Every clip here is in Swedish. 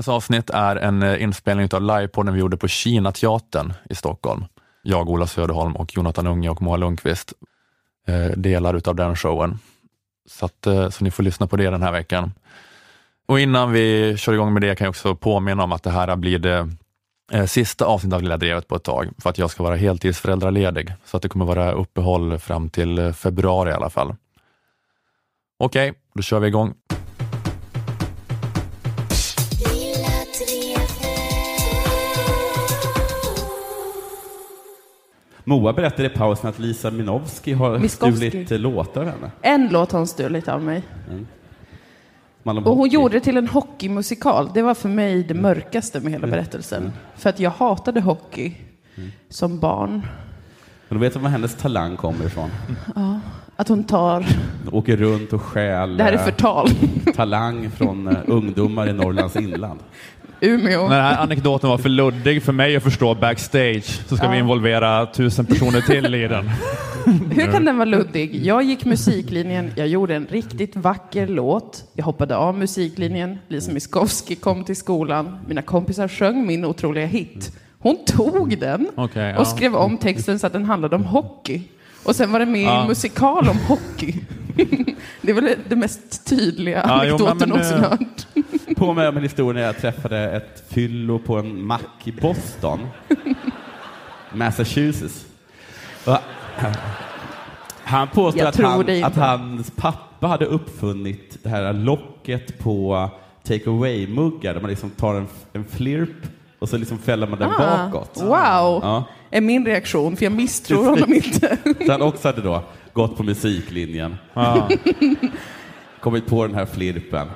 Veckans avsnitt är en eh, inspelning av livepodden vi gjorde på Kina-teatern i Stockholm. Jag, Ola Söderholm och Jonathan Unge och Moa Lundqvist eh, delar utav den showen. Så, att, eh, så ni får lyssna på det den här veckan. Och innan vi kör igång med det kan jag också påminna om att det här blir det sista avsnittet av Lilla Drevet på ett tag, för att jag ska vara heltidsföräldraledig. Så att det kommer vara uppehåll fram till februari i alla fall. Okej, då kör vi igång. Moa berättade i pausen att Lisa Minovski har Miskovsky. stulit eh, låtar av henne. En låt har hon stulit av mig. Man har Och hon hockey. gjorde det till en hockeymusikal. Det var för mig det mörkaste med hela berättelsen. För att jag hatade hockey som barn. Men du vet var hennes talang kommer ifrån? Att hon tar... Åker runt och stjäl Det här är eh, förtal. talang från eh, ungdomar i Norrlands inland. Umeå. När den här anekdoten var för luddig för mig att förstå backstage så ska vi involvera tusen personer till i den. Hur kan den vara luddig? Jag gick musiklinjen, jag gjorde en riktigt vacker låt. Jag hoppade av musiklinjen, Lisa Miskovsky kom till skolan. Mina kompisar sjöng min otroliga hit. Hon tog den ja. och skrev om texten så att den handlade om hockey. Och sen var det med i Ja. en musikal om hockey. det är väl det mest tydliga Ja, anekdoten någonsin eh, hört. På med om en historia när jag träffade ett fyllo på en mack i Boston, Massachusetts. Och, han påstår att, han, att hans pappa hade uppfunnit det här locket på take away-muggar där man liksom tar en, en flirp och så liksom fäller man den bakåt. Ah, Wow, Ja. är min reaktion, för jag misstror honom inte. Så han också hade då gått på musiklinjen, Ja. kommit på den här flirpen.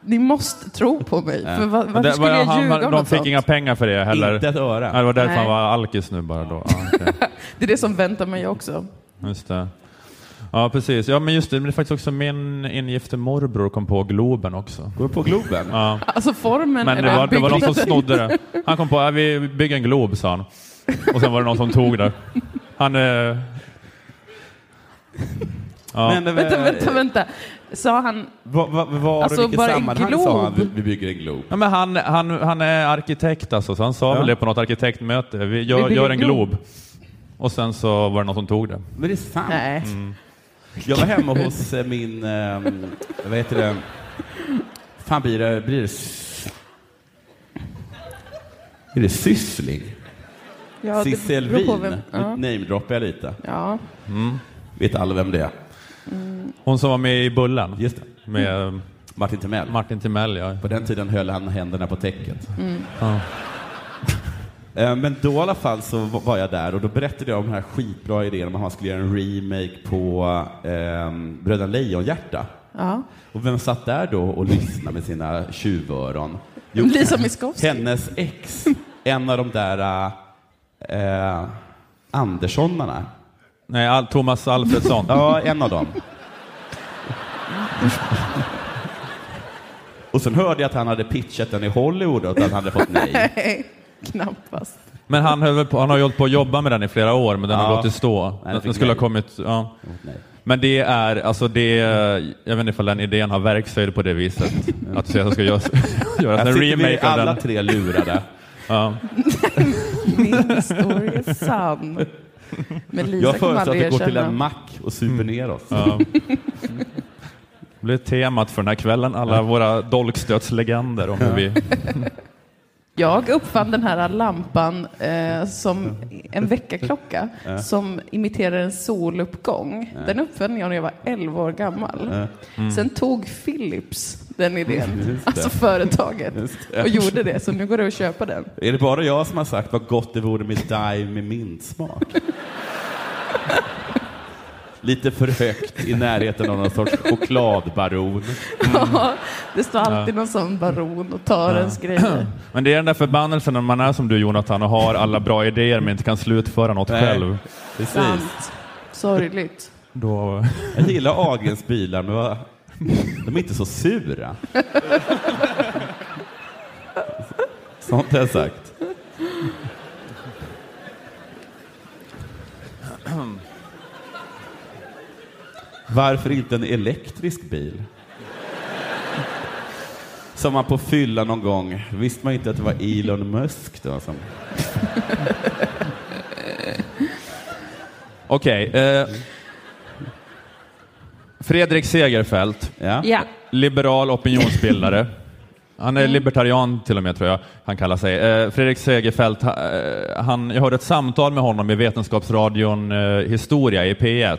Ni måste tro på mig. För va- varför Det, skulle var, jag han, ljuga om de något fick sånt? inga pengar för det heller. Inte ett öre. Ja, det var därför Nej. han var alkis nu bara då. Ja, okej. Det är det som väntar mig också. Just det. Ja, precis. Ja, men just det, men det är faktiskt också min ingifte morbror kom på Globen också. Går på Globen? Ja. Alltså formen Men det var, det var någon som snodde det. Han kom på att vi bygger en glob, sa han. Och sen var det någon som tog det. Han... Eh... Ja. Men, Vänta, vänta, vänta. Sa han... Vad va, var Alltså, vilket bara en sammanhang glob? sa han vi, vi bygger en glob? Ja, men han, han, han är arkitekt alltså, så han sa Ja. väl det på något arkitektmöte. Vi Vi gör, bygger gör en glob. glob. Och sen så var det någon som tog det. Men det är sant. Nej. Jag var hemma hos eh, min, eh, vad heter det, fan blir det, blir det, blir det Syssling? Ja, Sissel Wien. Ja. namedroppar jag lite. ja. Vet alla vem det är? Hon som var med i Bullen. Just det. Med eh, Martin Timell. Martin Timell, ja. På den tiden höll han händerna på täcket. Ja. Eh, Men då i alla fall så var jag där och då berättade jag om den här skitbra idén om att man skulle göra en remake på eh, Bröderna Lejonhjärta. ja. Och vem satt där då och lyssnade med sina tjuvöron? Jo, Lisa Miskovsky. hennes ex, en av de där eh, Anderssonarna. Nej, Al- Thomas Alfredsson. Ja, en av dem. Och sen hörde jag att han hade pitchat den i Hollywood och att han hade fått nej. Nej, knappast. Men han, på, han har ju hållit på att jobba med den i flera år, men den Ja. har gått i stå. den Den skulle ha nej. kommit... Ja. nej. Men det är, alltså det, jag vet inte ifall den idén har verkshöjd på det viset. Att du säger att det ska göras, Här en sitter vi remake av alla den. tre lurade. Ja. Min historia är sann. Men Lisa Jag föreslår att vi går till en mack och super ner oss. Ja. Det blir temat för den här kvällen, alla våra dolkstötslegender om hur vi... Jag uppfann den här lampan eh, som en väckarklocka som imiterar en soluppgång. Den uppfann jag när jag var 11 år gammal. Sen tog Philips den idén, det. alltså företaget, och gjorde det. Så nu går det att köpa den. Är det bara jag som har sagt vad gott det vore med Dime med mintsmak? Lite för högt i närheten av någon sorts chokladbaron. Ja, det står alltid någon sån baron och tar ens grejer. Men det är den där förbannelsen när man är som du Jonathan och har alla bra idéer men inte kan slutföra något Nej. själv. Precis. Sant. Sorgligt. Då... Jag gillar Agens bilar, men vad- de är inte så sura. Sånt har jag sagt. Varför inte en elektrisk bil? som man på fylla någon gång, visste man inte att det var Elon Musk då som... Okej. eh, Fredrik Segerfeldt, Ja. Ja. liberal opinionsbildare. Han är libertarian till och med, tror jag han kallar sig. Eh, Fredrik Segerfeldt, eh, han, jag hörde ett samtal med honom i Vetenskapsradion eh, Historia i P1,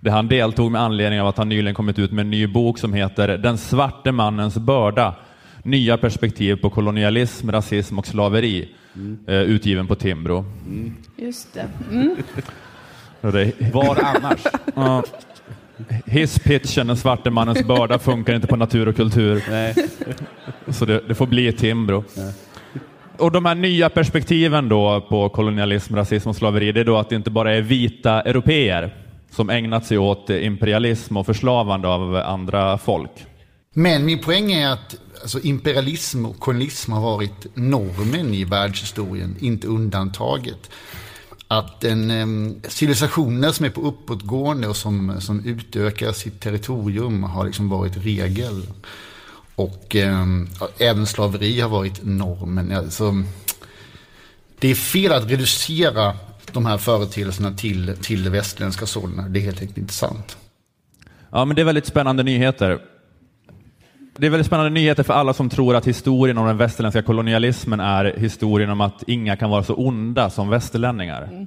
där han deltog med anledning av att han nyligen kommit ut med en ny bok som heter Den svarte mannens börda, nya perspektiv på kolonialism, rasism och slaveri, eh, utgiven på Timbro. Just det. Mm. Det- Var annars? Ja. Hisspitchen, den svarte mannens börda, funkar inte på natur och kultur. Nej. Så det, det får bli Timbro. Och de här nya perspektiven då på kolonialism, rasism och slaveri, det är då att det inte bara är vita europeer som ägnat sig åt imperialism och förslavande av andra folk. Men min poäng är att alltså, imperialism och kolonialism har varit normen i världshistorien, inte undantaget. Att en em, civilisationer som är på uppåtgående och som, som utökar sitt territorium har liksom varit regel. Och em, även slaveri har varit normen. Alltså, det är fel att reducera de här företeelserna till, till det västerländska sådana. Det är helt enkelt inte sant. Ja, men det är väldigt spännande nyheter. Det är väldigt spännande nyheter för alla som tror att historien om den västerländska kolonialismen är historien om att inga kan vara så onda som västerlänningar.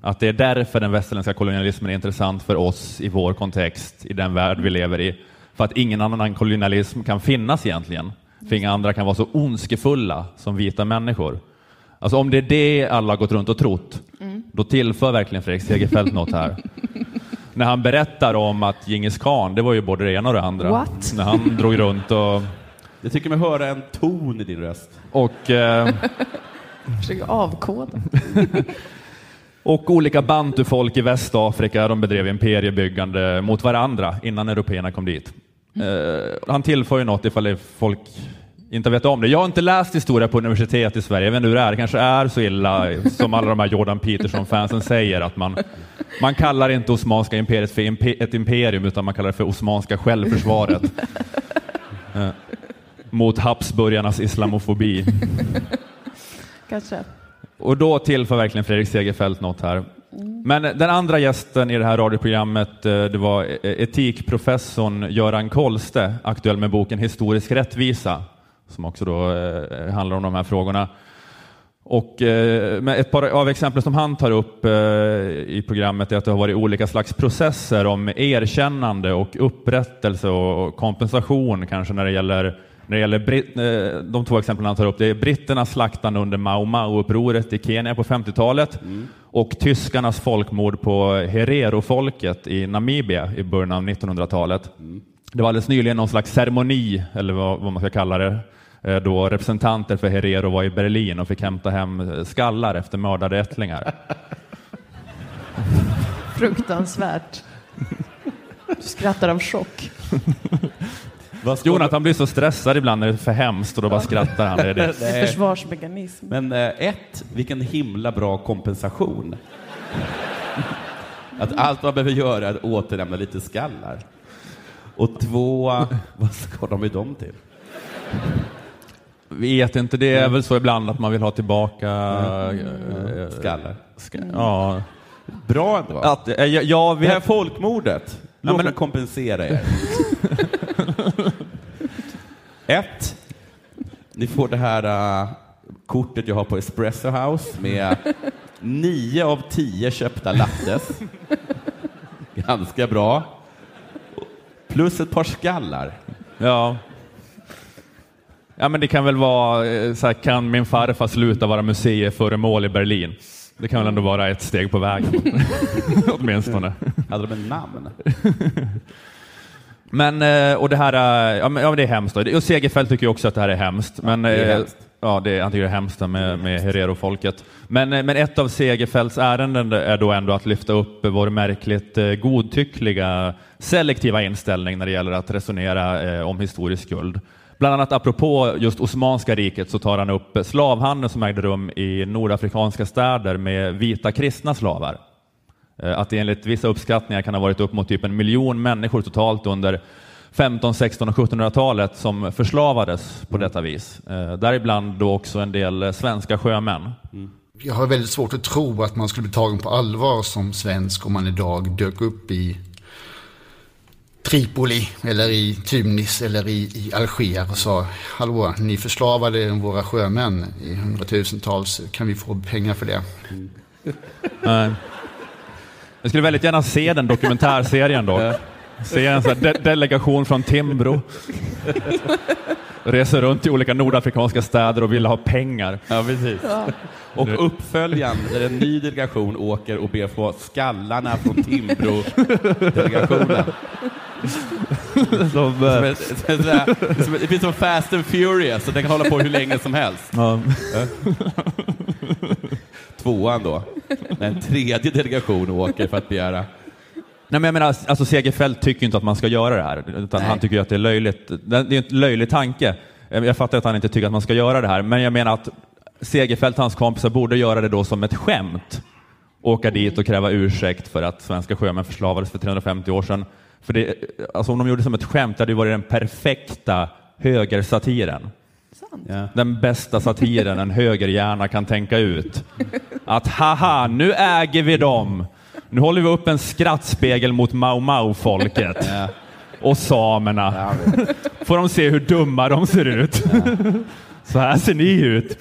Att det är därför den västerländska kolonialismen är intressant för oss i vår kontext, i den värld vi lever i. För att ingen annan kolonialism kan finnas egentligen. För inga andra kan vara så ondskefulla som vita människor. Alltså om det är det alla har gått runt och trott, då tillför verkligen Fredrik Segerfeldt något här. När han berättar om att Djingis khan, det var ju både det ena och det andra. What? När han drog runt och, Jag tycker mig höra en ton i din röst. och, eh, Försöker avkoda. och olika bantufolk i Västafrika, de bedrev imperiebyggande mot varandra innan européerna kom dit. Eh, han tillför ju något ifall det är folk inte vet om det. Jag har inte läst historia på universitet i Sverige, jag vet inte hur det är. Det kanske är så illa som alla de här Jordan Peterson-fansen säger, att man, man kallar inte Osmanska imperiet för impe- ett imperium, utan man kallar det för Osmanska självförsvaret. Eh, mot Habsburgarnas islamofobi. Kanske. Och då tillför verkligen Fredrik Segerfeldt något här. Men den andra gästen i det här radioprogrammet eh, det var e- etikprofessorn Göran Kolste, aktuell med boken Historisk rättvisa, som också då eh, handlar om de här frågorna. Och eh, med ett par av exemplen som han tar upp eh, i programmet är att det har varit olika slags processer om erkännande och upprättelse och kompensation kanske när det gäller när det gäller britt, eh, de två exemplen han tar upp, det är britternas slaktande under Mau Mau-upproret i Kenya på 50-talet och tyskarnas folkmord på Herero-folket i Namibia i början av 1900-talet. Det var alldeles nyligen någon slags ceremoni, eller vad, vad man ska kalla det, då representanter för Herero var i Berlin och fick hämta hem eh, skallar efter mördade ättlingar. Fruktansvärt. Du skrattar av chock. Jonathan blir så stressad ibland när det är för hemskt och då bara skrattar han. Det är det. Det är försvarsmekanism. Men eh, ett, vilken himla bra kompensation. Att allt man behöver göra är att återlämna lite skallar. Och två, vad ska de med dem till? Vet inte, det är väl så ibland att man vill ha tillbaka... eh, Skallar. ska, ja. Bra ändå. Att, eh, jag, jag Det här vet, folkmordet, låt men- mig kompensera er. Ett, ni får det här uh, kortet jag har på Espresso House med nio av tio köpta lattes. Ganska bra. Plus ett par skallar. ja. Ja, men det kan väl vara eh, så här, kan min farfar sluta vara museiföremål i Berlin? Det kan väl ändå vara ett steg på vägen, åtminstone. Hade de en namn? Men, eh, och det här, eh, ja, men, ja, det är hemskt. då. Och Segerfeldt tycker också att det här är hemskt. Men, det är hemskt. Ja, det, han tycker det är hemskt med, med Herero-folket. Men, men ett av Segerfeldts ärenden är då ändå att lyfta upp vår märkligt godtyckliga selektiva inställning när det gäller att resonera om historisk skuld. Bland annat apropå just Osmanska riket så tar han upp slavhandeln som ägde rum i nordafrikanska städer med vita kristna slavar. Eh, Att det enligt vissa uppskattningar kan ha varit upp mot typ en miljon människor totalt under 15, 16 och 1700-talet som förslavades på detta vis. Eh, däribland då också en del svenska sjömän. Jag har väldigt svårt att tro att man skulle bli tagen på allvar som svensk om man idag dök upp i Tripoli eller i Tunis eller i, i Alger och sa Hallå, ni förslavade våra sjömän i hundratusentals. Kan vi få pengar för det? Jag skulle väldigt gärna se den dokumentärserien då. Se en sån de delegation från Timbro. Reser runt i olika nordafrikanska städer och vill ha pengar. Ja, precis. Och uppföljaren, där en ny delegation åker och ber få skallarna från Timbro-delegationen. Som, Som eh, ett- sådär- som ett- Det finns som Fast and Furious, så den kan hålla på hur länge som helst. ja. Tvåan då, när en tredje delegation åker för att begära Nej, men jag menar, alltså Segerfeldt tycker inte att man ska göra det här, utan Nej. han tycker att det är löjligt. Det det är en löjlig tanke. Jag fattar att han inte tycker att man ska göra det här, men jag menar att Segerfeldt och hans kompisar borde göra det då som ett skämt. Åka dit och kräva ursäkt för att svenska sjömän förslavades för 350 år sedan. För det, alltså om de gjorde det som ett skämt, det hade ju varit den perfekta högersatiren. Sant. Ja. Den bästa satiren en högerhjärna kan tänka ut. Att haha, nu äger vi dem. Nu håller vi upp en skrattspegel mot Mau Mau-folket. Och samerna. Får de se hur dumma de ser ut. Så här ser ni ut.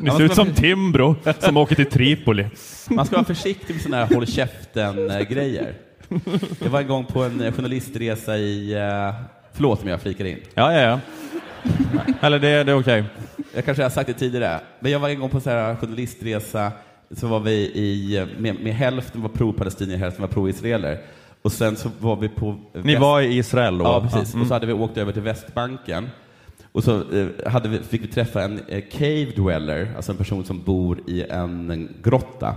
Ni ser ut som Timbro som åker till Tripoli. Man ska vara försiktig med sådana här håll käften-grejer. Jag var en gång på en eh, journalistresa i... eh, Förlåt om jag flikar in. Ja, ja, ja. Eller det, det är okej. Jag kanske har sagt det tidigare, men jag var en gång på en här journalistresa, så var vi i, med, med hälften var pro-palestinier, hälften var pro-israeler. Och sen så var vi på... Ni var i Israel då? Ja, precis. Mm. Och så hade vi åkt över till Västbanken. Och så eh, hade vi, fick vi träffa en eh, cave dweller, alltså en person som bor i en, en grotta.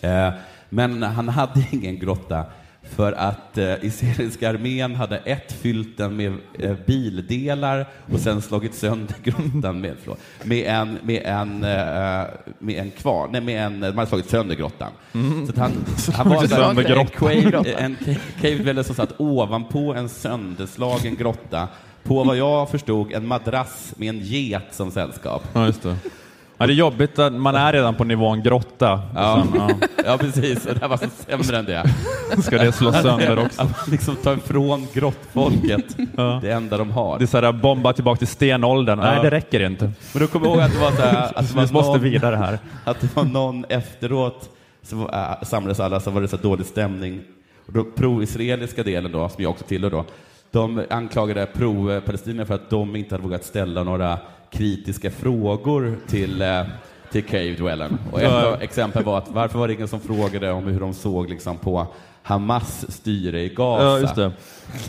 Eh, men han hade ingen grotta för att eh, israeliska armén hade ett fyllt den med eh, bildelar och sen slagit sönder grottan med, förlåt, med en, med en, eh, med en kvar, nej med en, de hade slagit sönder grottan. Så att han, han var sönder en cave, en ca- cave som satt ovanpå en sönderslagen grotta på vad jag förstod en madrass med en get som sällskap. Ja. Ja, det är jobbigt att man är redan på nivån grotta. Ja. Sen, Ja, precis. Och det här var så sämre än det. ja, ska det slås sönder också. Att liksom ta ifrån grottfolket Ja. det enda de har. Det är såhär, bomba tillbaka till stenåldern. Nej, Ja. det räcker inte. Men då kommer jag ihåg att det var så här, att det var måste någon, vidare här. att det var någon efteråt så äh, samlades alla så var det så här dålig stämning. Och då, pro-israeliska delen då, som jag också tillhör då, de anklagade pro-palestinierna för att de inte hade vågat ställa några kritiska frågor till eh, till Cave Dwellern. Och ett exempel var att varför var det ingen som frågade om hur de såg liksom på Hamas styre i Gaza?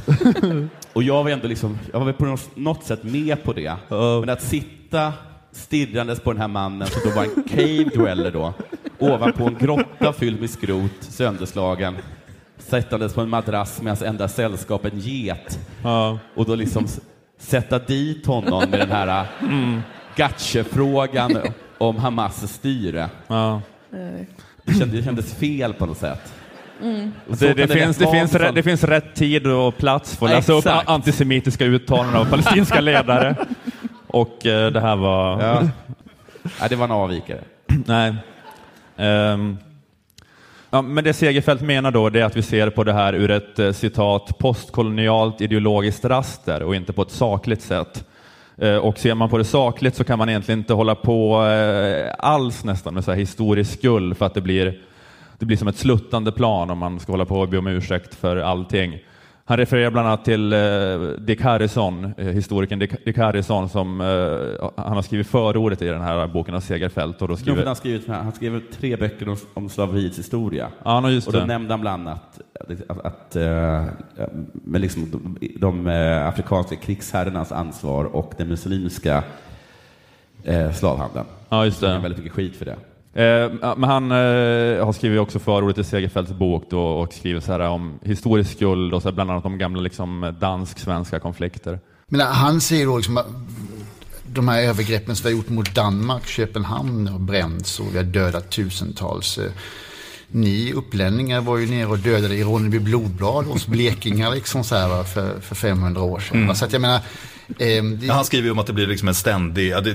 Ja. Och jag var ändå liksom, jag var på något- sätt med på det. Ja. Men att sitta stirrandes på den här mannen som då var en cave dweller då, ovanpå en grotta fylld med skrot, sönderslagen, sättandes på en madrass med hans enda sällskap, en get, Ja. och då liksom sätta dit honom med den här mm. gotcha-frågan om Hamas styre. Ja. Det kändes, det kändes fel på något sätt. Så Det, det, finns, det, finns, rätt- det finns rätt tid och plats för att Ja, läsa upp exakt. a- antisemitiska uttalanden av palestinska ledare. Och eh, det här var... Ja. Nej, det var en avvikare. Nej. Ehm, ja, men det Segerfeldt menar då det är att vi ser på det här ur ett eh, citat postkolonialt ideologiskt raster och inte på ett sakligt sätt. Eh, och ser man på det sakligt så kan man egentligen inte hålla på eh, alls nästan med så här historisk skuld, för att det blir, det blir som ett sluttande plan om man ska hålla på och be om ursäkt för allting. Han refererar bland annat till eh, Dick Harrison, eh, historikern Dick, Harrison, som eh, han har skrivit förordet i den här boken av Segerfeldt. Och då Jo, skriver, han, skrivit, han skrev tre böcker om, om slaveriets historia. ja, no, just Och då det. nämnde han bland annat att, att, med liksom de, de afrikanska krigsherrarnas ansvar och den muslimska eh, slavhandeln. Ja, just Han det. väldigt mycket skit för det. Eh, men han eh, har skrivit också förordet i Segerfeldts bok då, och skriver så här om historisk skuld och så bland annat om gamla liksom, dansk-svenska konflikter. Men han säger då liksom att de här övergreppen som vi har gjort mot Danmark, Köpenhamn har bränts och vi har dödat tusentals. eh, ni upplänningar var ju nere och dödade i Ronneby blodblad hos blekingar liksom så här, för, för 500 år sedan. Mm. Så att jag menar, Ja, han skriver ju om att det blir liksom en ständig, det,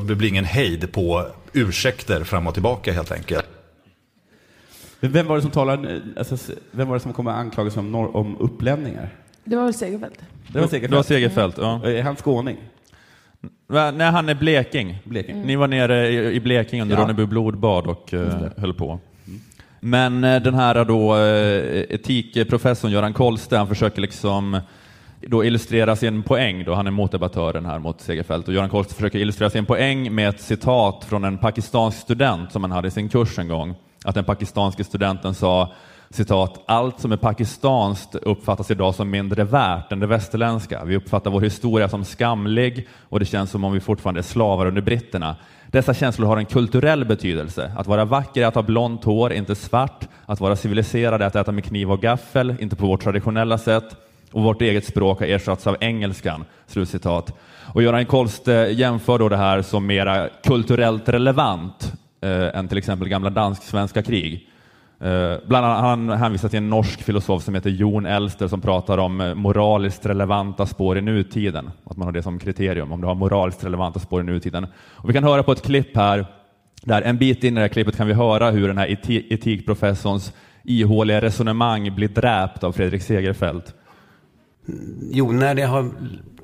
det blir ingen hejd på ursäkter fram och tillbaka helt enkelt. Vem var det som talade, alltså, vem var det som kom med anklagelser om, norr, om upplänningar? Det var väl Segerfeldt? Det var säkert Det var Segerfeldt, ja. Är han skåning? Nej, han är bleking. Bleking. Ni var nere i, Blekinge under Ja. Ronneby blodbad och eh, höll på. Men eh, den här då, eh, etikprofessorn Göran Kolste, han försöker liksom då illustrera sin poäng, då han är motdebattören här mot Segerfeldt. Och Göran Kolst försöker illustrera sin poäng med ett citat från en pakistansk student som han hade i sin kurs en gång. Att den pakistanske studenten sa citat, allt som är pakistanskt uppfattas idag som mindre värt än det västerländska. Vi uppfattar vår historia som skamlig och det känns som om vi fortfarande är slavar under britterna. Dessa känslor har en kulturell betydelse. Att vara vacker är att ha blont hår, inte svart. Att vara civiliserad är att äta med kniv och gaffel, inte på vårt traditionella sätt. Och vårt eget språk har ersatts av engelskan. Slutcitat. Och Göran Kolst eh, jämför då det här som mera kulturellt relevant eh, än till exempel gamla dansk-svenska krig. Eh, bland annat han hänvisar till en norsk filosof som heter Jon Elster som pratar om eh, moraliskt relevanta spår i nutiden. Att man har det som kriterium, om du har moraliskt relevanta spår i nutiden. Och vi kan höra på ett klipp här, där en bit in i det här klippet kan vi höra hur den här eti- etikprofessorns ihåliga resonemang blir dräpt av Fredrik Segerfeldt. Jo, när det har,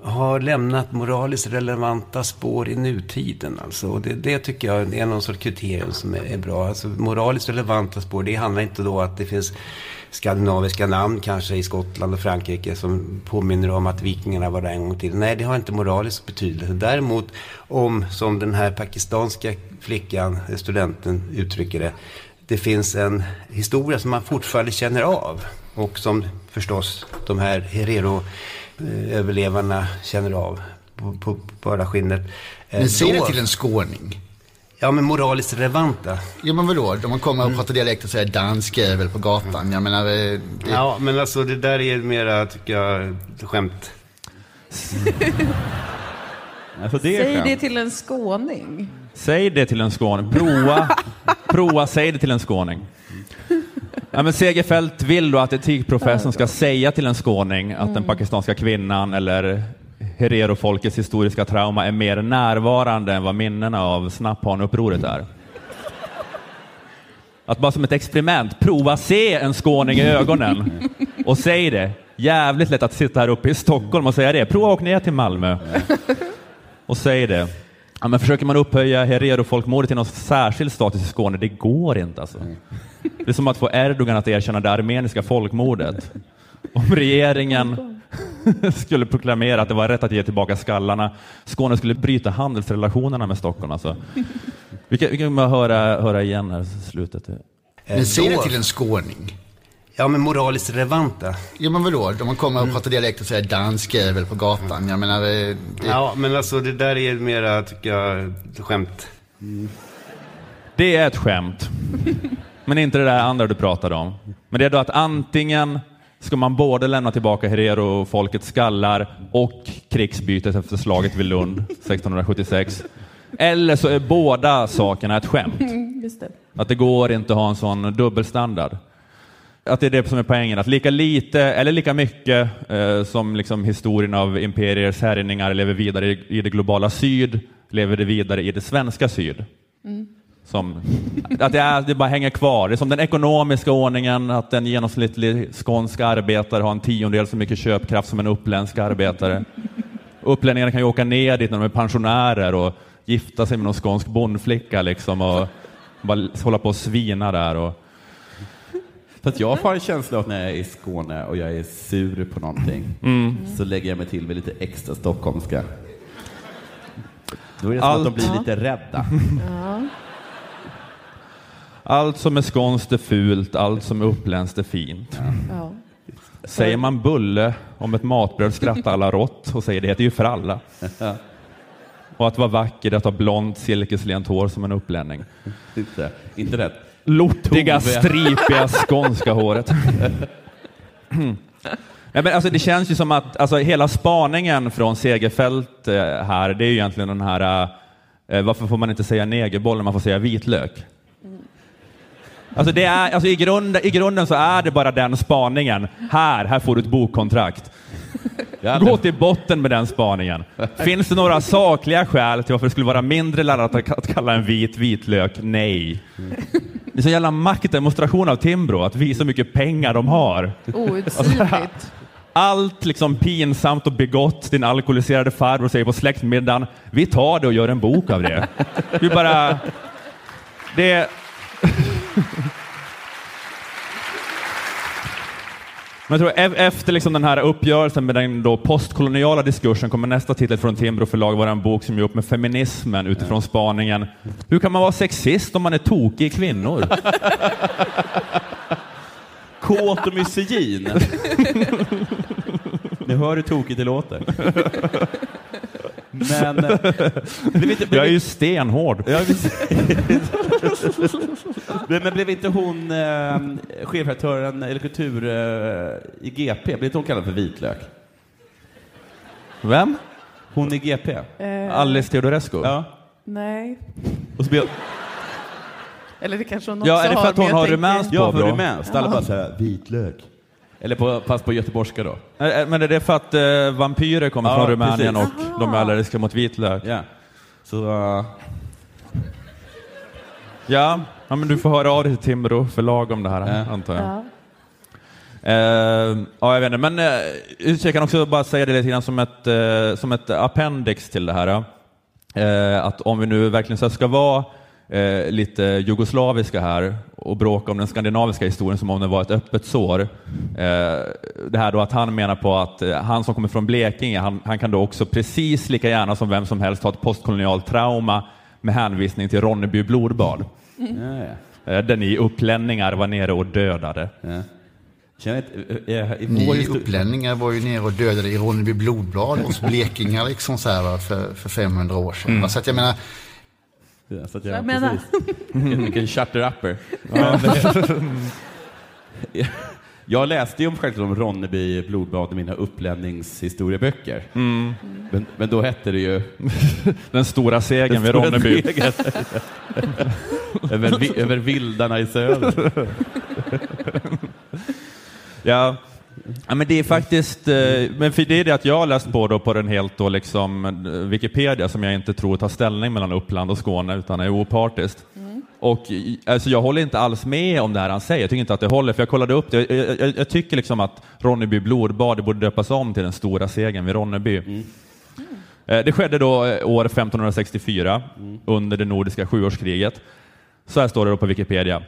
har lämnat moraliskt relevanta spår i nutiden. Alltså. Och det, det tycker jag är någon sorts kriterium som är, är bra. Alltså, moraliskt relevanta spår, det handlar inte då att det finns skandinaviska namn kanske i Skottland och Frankrike som påminner om att vikingarna var där en gång till. Nej, det har inte moralisk betydelse. Däremot om, som den här pakistanska flickan, studenten, uttrycker det, det finns en historia som man fortfarande känner av och som förstås de här Herero-överlevarna känner av på, på bara skinnet. Eh, men säg det till en skåning. Ja, men moraliskt relevanta. Ja men vadå, om man kommer och pratar dialekt och säger dansk jävel på gatan. Jag menar, eh, det, Ja, men alltså det där är mera, tycker jag, skämt. Alltså, det är Säg skönt. det till en skåning. Säg det till en skåning. Prova, prova säg det till en skåning. Ja, men Segerfeldt vill då att etikprofessorn ska säga till en skåning att den pakistanska kvinnan eller Herero-folkets historiska trauma är mer närvarande än vad minnena av Snapphaneupproret är. Att bara som ett experiment prova se en skåning i ögonen och säg det. Jävligt lätt att sitta här uppe i Stockholm och säga det. Prova åk ner till Malmö och säg det. Ja, men försöker man upphöja herero-folkmordet till någon särskild status i Skåne? Det går inte alltså. Det är som att få Erdogan att erkänna det armeniska folkmordet. Om regeringen skulle proklamera att det var rätt att ge tillbaka skallarna, Skåne skulle bryta handelsrelationerna med Stockholm. Alltså. Vi kan, vi kan höra, höra igen här slutet. men säg det till en skåning. Ja, men moraliskt relevanta. Ja men vadå, om man kommer och pratar dialekt och säger dansk jävel på gatan. Jag menar, eh, det, Ja, men alltså det där är mera, tycker jag, skämt. Det är ett skämt. Men inte det där andra du pratade om. Men det är då att antingen ska man både lämna tillbaka Herero-folkets skallar och krigsbytet efter slaget vid Lund 1676. Eller så är båda sakerna ett skämt. Just det. Att det går inte att ha en sån dubbelstandard. Att det är det som är poängen, att lika lite eller lika mycket eh, som liksom historien av imperiers härjningar lever vidare i, i det globala syd, lever det vidare i det svenska syd. Som, att det, är, det bara hänger kvar. Det är som den ekonomiska ordningen, att en genomsnittlig skånsk arbetare har en tiondel så mycket köpkraft som en uppländsk arbetare. Upplänningarna kan ju åka ner dit när de är pensionärer och gifta sig med någon skånsk bondflicka liksom och bara hålla på och svina där. Och, Fast jag har en känsla av att när jag är i Skåne och jag är sur på någonting Mm. så lägger jag mig till med lite extra stockholmska. Då är det som Allt. att de blir lite rädda. allt som är skånskt är fult, allt som är uppländskt är fint. Ja. Säger man bulle om ett matbröd skrattar alla rått och säger det heter ju för alla. Och att vara vacker är att ha blont silkeslent hår som en upplänning. inte, inte rätt. Lortiga, stripiga skånska håret. Nej, men alltså, det känns ju som att alltså, hela spaningen från Segerfält eh, här, det är ju egentligen den här, eh, varför får man inte säga negerboll när man får säga vitlök? Alltså, det är, alltså i, grunden, I grunden så är det bara den spaningen. Här, här får du ett bokkontrakt. Gå till botten med den spaningen. Finns det några sakliga skäl till varför det skulle vara mindre laddat att att kalla en vit vitlök? Nej. Det är så jävla maktdemonstration av Timbro, att visa hur mycket pengar de har. Outsidligt. Allt liksom pinsamt och begått din alkoholiserade farbror säger på släktmiddagen, vi tar det och gör en bok av det. Vi bara... Det... Men jag tror e- efter liksom den här uppgörelsen med den då postkoloniala diskursen kommer nästa titel från Timbro förlag vara en bok som gör upp med feminismen utifrån spaningen Hur kan man vara sexist om man är tokig i kvinnor? Kåt och misogyn. Ni hör hur tokigt det låter. Men... eh, Blev inte, blev Jag är ju stenhård. Men blev inte hon eh, chefredaktören eller kultur eh, i GP, blev inte hon kallad för vitlök? Vem? Hon i GP? Eh, Alice Teodorescu? Ja. Nej. Och så blev, Eller det kanske hon också Ja, är det för har, att hon har rumänskt ja, för rumänskt. Alla bara såhär, vitlök. Eller på, fast på göteborgska då. Men är det för att eh, vampyrer kommer Ja, från Rumänien precis. och de är allergiska mot vitlök? Ja. Så, eh, Ja, ja men du får höra av dig till Timbro förlag om det här, Ja. antar jag. Ja. Eh, ja, jag vet inte, men eh, jag kan också bara säga det lite grann som ett, eh, som ett appendix till det här. Eh, att om vi nu verkligen ska vara eh, lite jugoslaviska här och bråka om den skandinaviska historien som om det var ett öppet sår. Eh, det här då att han menar på att eh, han som kommer från Blekinge, han, han kan då också precis lika gärna som vem som helst ha ett postkolonialt trauma med hänvisning till Ronneby blodbad. ja, ja. Eh, där ni upplänningar var nere och dödade. ja. Känner inte, eh, eh, Ni upplänningar var ju nere och dödade i Ronneby blodblad hos blekingar liksom så här, för, för 500 år sedan. va. Så att jag menar, så att jag, Jag menar- precis. Vilken, vilken charter-upper. Jag läste ju om, självklart om Ronneby blodbad i mina upplänningshistorieböcker. Mm. Men, men då hette det ju... Den stora segern vid Ronneby. segern. över, vi- över vildarna i söder. Ja. Ja, men det är faktiskt, eh, men för det är det att jag har läst på då på den helt då liksom eh, Wikipedia som jag inte tror tar ställning mellan Uppland och Skåne utan är opartiskt. Och i- alltså jag håller inte alls med om det här han säger, jag tycker inte att det håller, för jag kollade upp det. Jag, jag, jag tycker liksom att Ronneby blodbad det borde döpas om till den stora segern vid Ronneby. Eh, Det skedde då eh, år 1564 under det nordiska sjuårskriget. Så här står det då på Wikipedia.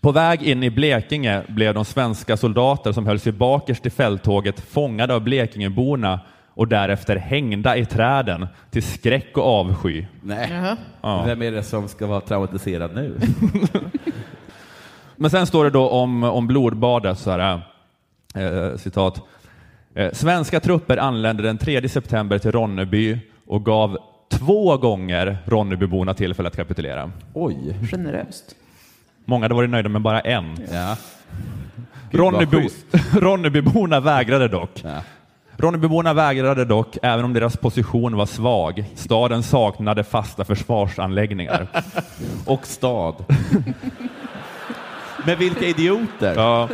På väg in i Blekinge blev de svenska soldater som höll sig bakerst i fälttåget fångade av Blekingeborna och därefter hängda i träden till skräck och avsky. Nej. Ja. Vem är det som ska vara traumatiserad nu? Men sen står det då om, om blodbadet så här, eh, citat. Eh, Svenska trupper anlände den 3 september till Ronneby och gav två gånger Ronnebyborna tillfälle att kapitulera. Oj. Generöst. Många hade varit nöjda med bara en. Ja. Ronneby. Ronnebyborna vägrade dock. Ja. Ronnebyborna vägrade dock, även om deras position var svag. Staden saknade fasta försvarsanläggningar. Och stad. Men vilka idioter! Ja.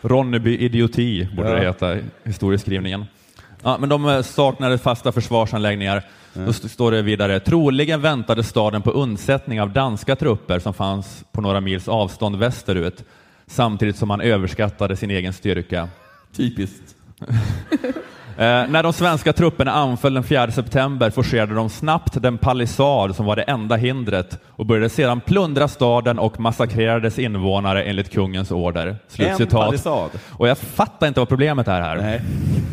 Ronneby idioti borde det Ja. heta i historieskrivningen. Ja, men de eh, saknade fasta försvarsanläggningar. Då st- står det vidare, troligen väntade staden på undsättning av danska trupper som fanns på några mils avstånd västerut, samtidigt som man överskattade sin egen styrka. Typiskt. Eh, när de svenska trupperna anföll den 4 september forcerade de snabbt den palissad som var det enda hindret och började sedan plundra staden och massakrera dess invånare enligt kungens order. En Slutcitat. palissad. Och jag fattar inte vad problemet är här. Nej,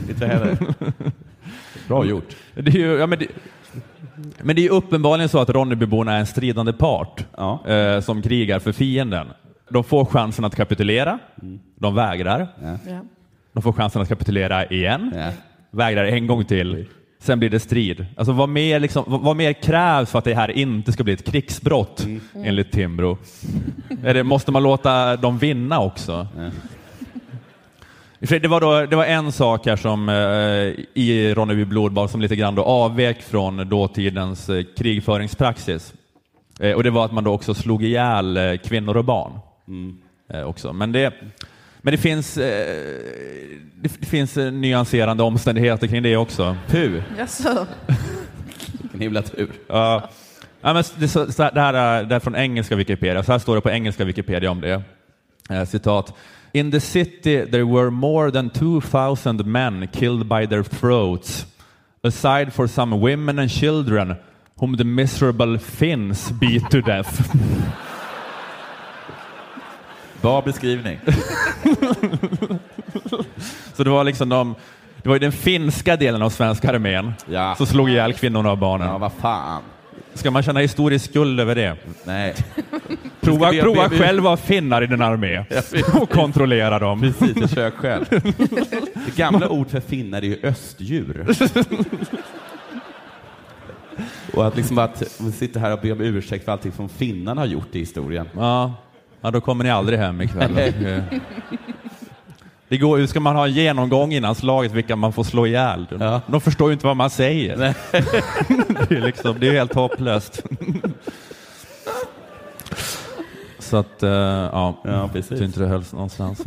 inte heller. Bra gjort. Det är ju, ja, men, det, men det är ju uppenbarligen så att Ronnebyborna är en stridande part Ja. eh, som krigar för fienden. De får chansen att kapitulera, de vägrar. Ja. De får chansen att kapitulera igen, Ja. vägrar en gång till, sen blir det strid. Alltså vad mer, liksom, vad, vad mer krävs för att det här inte ska bli ett krigsbrott enligt Timbro? Det, måste man låta dem vinna också? I och för sig, Det var, då, det var en sak här som eh, i Ronneby blodbad som lite grann då avvek från dåtidens eh, krigföringspraxis. Eh, och det var att man då också slog ihjäl eh, kvinnor och barn. Eh, också. Men det, men det finns, eh, det, det finns nyanserande omständigheter kring det också. Puh, Jaså? vilken himla tur. Ja. Ja, men det, så, så, det, här, är- det är från engelska Wikipedia. Så här står det på engelska Wikipedia om det. Eh, citat. In the city there were more than 2000 men killed by their throats, aside for some women and children whom the miserable Finns beat to death. Bra beskrivning. Så det var liksom de, det var ju den finska delen av svenska armén Ja. som slog ihjäl kvinnorna och barnen. Ja, vad fan. Ska man känna historisk skuld över det? Nej. Prova, be- prova be- be- själv att finnar i din armé och kontrollera dem. Precis, försök själv. Det gamla ord för finnar är ju östdjur. Och att liksom att vi sitter här och ber om ursäkt för allting som finnarna har gjort i historien. Ja, ja då kommer ni aldrig hem ikväll. Det- går, ska man ha en genomgång innan slaget vilka man får slå ihjäl? Ja. De förstår ju inte vad man säger. Det är, liksom, det är helt hopplöst. Så att, eh, ja, Ja, precis. så inte det hölls någonstans.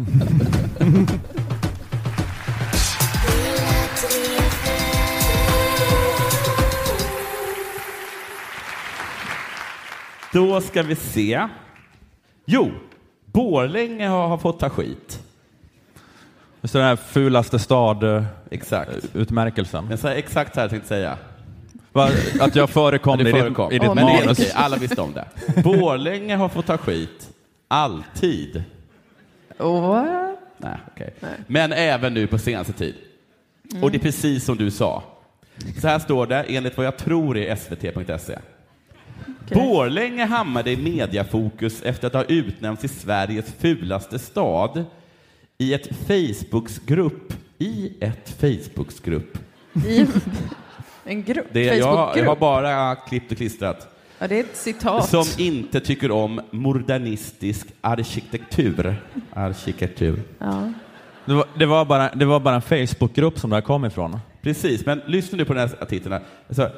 Då ska vi se. Jo, Borlänge har, har fått ta skit. Så den här fulaste Exakt. stad-utmärkelsen. Men så här, exakt så här tänkte jag säga. Att jag förekom Ja, i förekom. ditt, i ditt är manus. okej, alla visste om det. Borlänge har fått ta skit. Alltid. What? Nej, okej. Men även nu på senaste tid. Och det är precis som du sa. Så här står det, enligt vad jag tror är svt.se. Borlänge hamnade i mediafokus efter att ha utnämnts till Sveriges fulaste stad i ett Facebooksgrupp. I ett Facebooksgrupp. I en grupp? Det, jag, jag har Facebookgrupp? bara klippt och klistrat. Ja, det är ett citat. Som inte tycker om modernistisk arkitektur. Arkitektur. Ja. Det var, det, var bara, det var bara en Facebookgrupp som det här kom ifrån. Precis, men lyssna nu på den här artikeln. här. Alltså,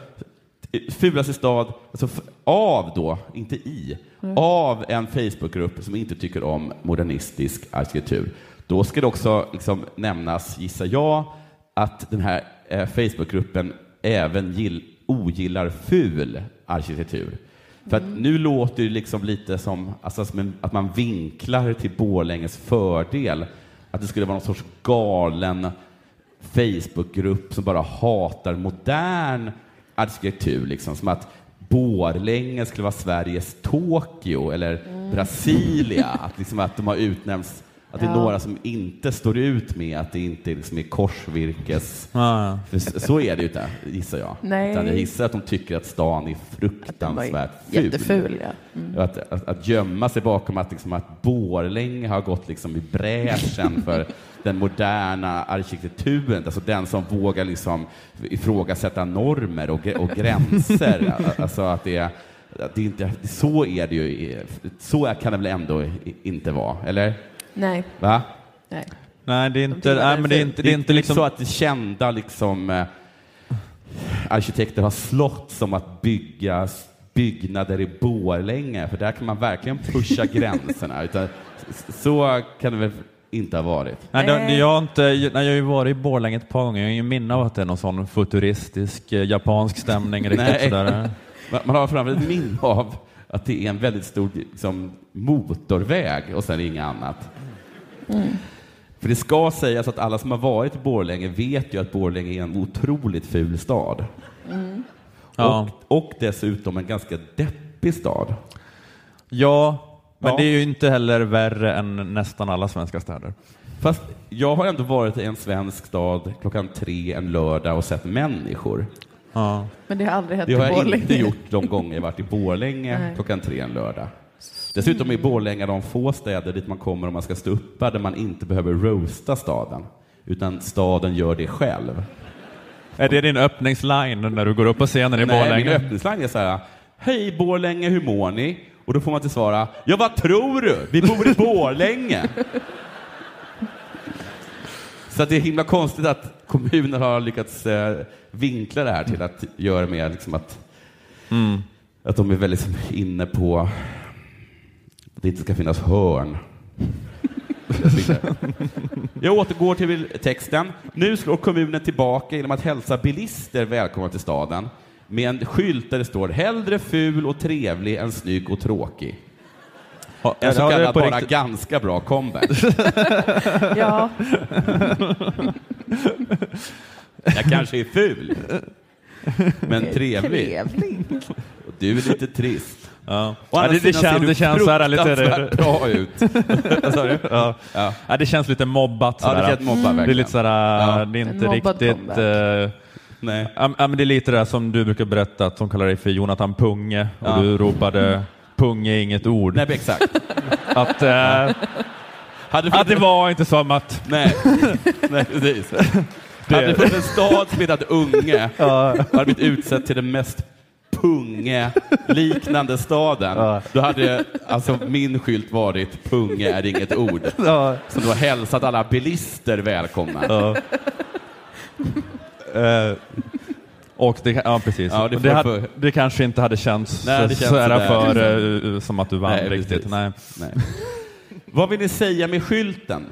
fulaste stad, alltså f- av då, inte i, av en Facebookgrupp som inte tycker om modernistisk arkitektur. Då ska det också liksom nämnas, gissar jag, att den här eh, Facebookgruppen även gill, ogillar ful arkitektur. För att nu låter det liksom lite som, alltså, som en, att man vinklar till Borlänges fördel. Att det skulle vara någon sorts galen Facebookgrupp som bara hatar modern arkitektur. Liksom. Som att Borlänge skulle vara Sveriges Tokyo eller Brasilia. Att, liksom, att de har utnämnts, att det är Ja. några som inte står ut med att det inte liksom är korsvirkes... Ja. Så är det ju inte, gissar jag. Nej. Utan jag gissar att de tycker att stan är fruktansvärt ful. jätteful, ja. Mm. Att, att, att gömma sig bakom att, liksom, att Borlänge har gått liksom i bräschen för den moderna arkitekturen, alltså den som vågar liksom ifrågasätta normer och, och gränser. alltså att det, är- att det inte, så är det ju, så kan det väl ändå inte vara, eller? Nej, Va? nej. Nej, det är De inte, tycker nej, men det är inte, det är inte liksom... så att det kända liksom, eh, arkitekter har slått som att bygga byggnader i Borlänge, för där kan man verkligen pusha gränserna. Utan, så kan det väl inte ha varit? Nej, det, Nej. jag, har inte, nej, jag har ju varit i Borlänge ett par gånger. Jag har ingen minne av att det är någon sån futuristisk eh, japansk stämning riktigt Nej. sådär. Man, man har framförallt ett minne av att det är en väldigt stor liksom, motorväg och sen inget annat. För det ska sägas att alla som har varit i Borlänge vet ju att Borlänge är en otroligt ful stad. Ja. Och, och dessutom en ganska deppig stad. Ja, men Ja. det är ju inte heller värre än nästan alla svenska städer. Fast jag har ändå varit i en svensk stad klockan tre en lördag och sett människor. Ja. Men det har aldrig hänt Det i har jag Borlänge. inte gjort de gånger jag varit i Borlänge Nej. klockan tre en lördag. Dessutom är Borlänge de få städer dit man kommer om man ska stå uppa där man inte behöver roasta staden. Utan staden gör det själv. Är det din öppningsline när du går upp på scenen i Nej, min Borlänge? öppningsline är så här. Hej Borlänge, hur mår ni? Och då får man till svara, ja vad tror du? Vi bor i Borlänge. Så det är himla konstigt att kommuner har lyckats eh, vinkla det här till att göra mer liksom att att de är väldigt inne på att det inte ska finnas hörn. Jag återgår till texten. Nu slår kommunen tillbaka genom att hälsa bilister välkomna till staden med en skylt där det står hellre ful och trevlig än snygg och tråkig. En så kallad bara riktigt. ganska bra comeback. Ja, Jag kanske är ful, men trevlig. trevlig. Och du är lite trist. Ja. Ja, det, det, känns, det känns så här lite... bra ut. Ja. Ja. Ja, det känns lite mobbat. Ja, det känns mobbat det är lite sådär, Ja. det är inte riktigt... eh, Nej. Ja, men det är lite det där som du brukar berätta, att de kallar dig för Jonathan Punge och Ja. du ropade Punge är inget ord. Nej, exakt. Att, eh, Hade att det var inte som att... Nej, Nej precis. Hade det funnits en stad som hetat Unge, hade blivit utsedd till den mest Punge-liknande staden, Ja. då hade alltså min skylt varit Punge är inget ord. Ja, Som då hälsat alla bilister välkomna. ja. Eh, och det, ja, precis. Ja, det det, hade, det kanske inte hade känts, Nej, det så, känns så här sådär. för, eh, som att du vann Nej, riktigt. precis. Nej. Nej. Vad vill ni säga med skylten?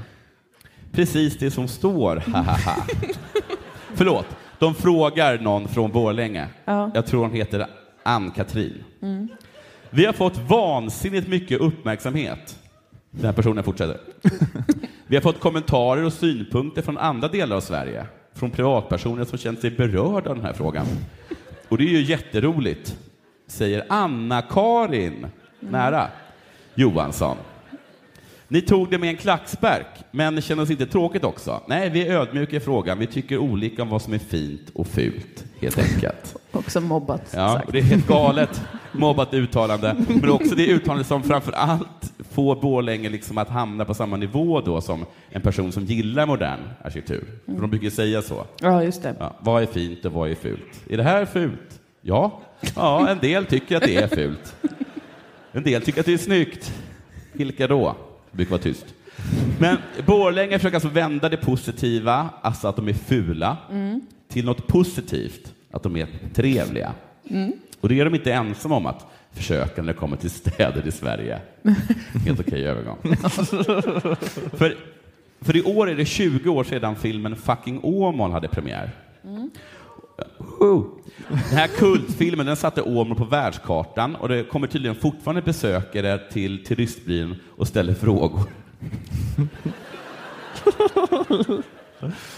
Precis det som står. Förlåt, de frågar någon från Borlänge. Ja. Jag tror hon heter Ann-Katrin. Vi har fått vansinnigt mycket uppmärksamhet. Den här personen fortsätter. Vi har fått kommentarer och synpunkter från andra delar av Sverige. Från privatpersoner som känt sig berörda av den här frågan. Och det är ju jätteroligt, säger Anna-Karin, nära, Johansson. Ni tog det med en klackspark, men känner oss inte tråkigt också? Nej, vi är ödmjuka i frågan. Vi tycker olika om vad som är fint och fult, helt enkelt. Också mobbat. Ja, det är helt galet mobbat uttalande, men också det uttalande som framför allt får Borlänge liksom att hamna på samma nivå då som en person som gillar modern arkitektur. För de brukar säga så. Ja, just det. Ja, vad är fint och vad är fult? Är det här fult? Ja. Ja, en del tycker att det är fult. En del tycker att det är snyggt. Vilka då? Det brukar vara tyst. Men Borlänge försöker alltså vända det positiva, alltså att de är fula, till något positivt, att de är trevliga. Och det är de inte ensamma om att försöka när det kommer till städer i Sverige. Helt okej övergång. för, för i år är det 20 år sedan filmen Fucking Åmål hade premiär. Oh. Den här kultfilmen den satte Åmål på världskartan och det kommer tydligen fortfarande besökare till turistbyn och ställer frågor.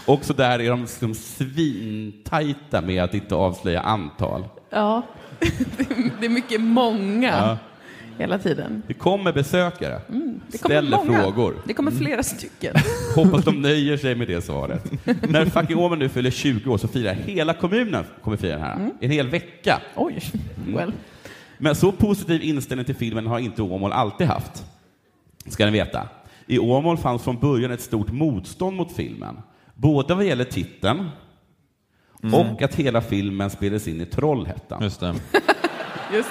Också där är de liksom svintajta med att inte avslöja antal. Ja, det är mycket många Ja. Hela tiden. Det kommer besökare, Det kommer ställer många. frågor. Det kommer flera stycken. Hoppas de nöjer sig med det svaret. När fucking Åmål nu fyller 20 år så firar hela kommunen kommer fira den här. En hel vecka. Oj, well. Men så positiv inställning till filmen har inte Åmål alltid haft. Ska ni veta. I Åmål fanns från början ett stort motstånd mot filmen. Både vad gäller titeln och att hela filmen spelades in i Trollhättan. Just det. Just.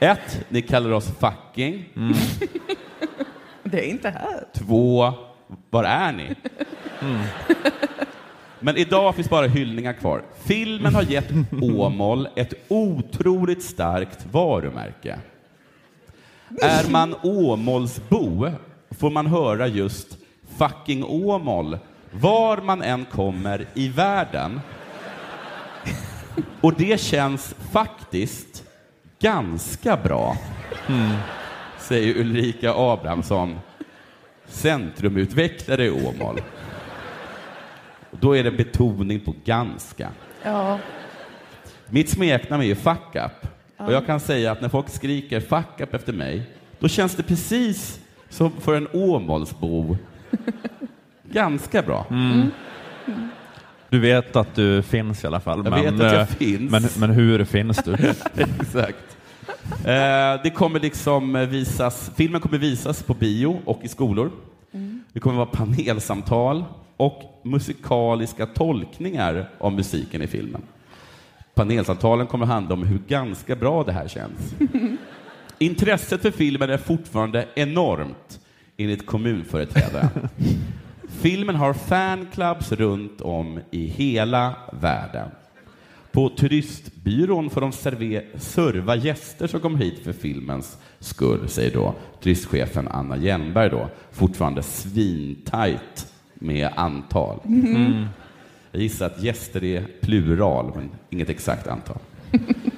Ett, ni kallar oss fucking. Det är inte här. Två, var är ni? Men idag finns bara hyllningar kvar. Filmen har gett Åmål ett otroligt starkt varumärke. Är man Åmålsbo får man höra just fucking Åmål var man än kommer i världen. Och det känns faktiskt ganska bra, säger Ulrika Abrahamsson, centrumutvecklare i Åmål. Då är det betoning på ganska. Ja, Mitt smeknamn är ju fuck up. Och jag kan säga att när folk skriker fuck up efter mig, då känns det precis som för en Åmålsbo ganska bra. Du vet att du finns i alla fall. Jag men, vet att jag eh, finns. Men, men hur finns du? Exakt. Eh, det kommer liksom visas, filmen kommer visas på bio och i skolor. Det kommer vara panelsamtal och musikaliska tolkningar av musiken i filmen. Panelsamtalen kommer handla om hur ganska bra det här känns. Intresset för filmen är fortfarande enormt, enligt kommunföreträdaren. Filmen har fanclubs runt om i hela världen. På turistbyrån får de serve- serva gäster som kommer hit för filmens skull, säger då turistchefen Anna Hjelmberg då, fortfarande svintajt med antal. Jag gissar att gäster är plural, men inget exakt antal.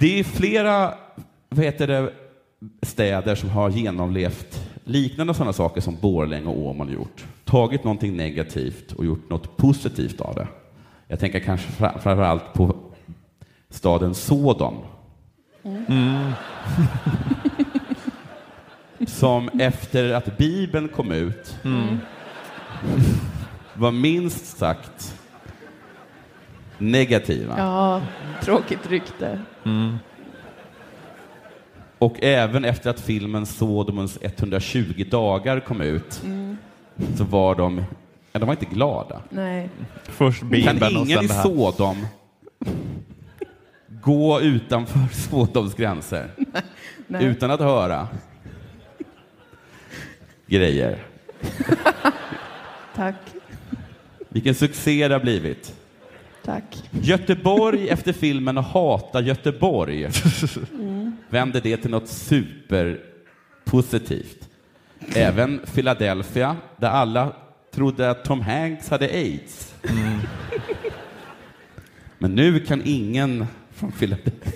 Det är flera vad heter det, städer som har genomlevt liknande sådana saker som Borlänge och Åmål gjort. Tagit någonting negativt och gjort något positivt av det. Jag tänker kanske fra- framför allt på staden Sodom. som efter att Bibeln kom ut var minst sagt negativa. Ja, tråkigt rykte. Och även efter att filmen Sodomens 120 dagar kom ut så var de, ja, de var inte glada. Nej. Först Kan Bibeln och ingen i. Sodom gå utanför Sodoms gränser Nej. utan att höra grejer? Tack. Vilken succé det har blivit. Tack. Göteborg efter filmen Hata Göteborg vände det till något superpositivt. Även Philadelphia, där alla trodde att Tom Hanks hade aids. Men nu kan ingen från Philadelphia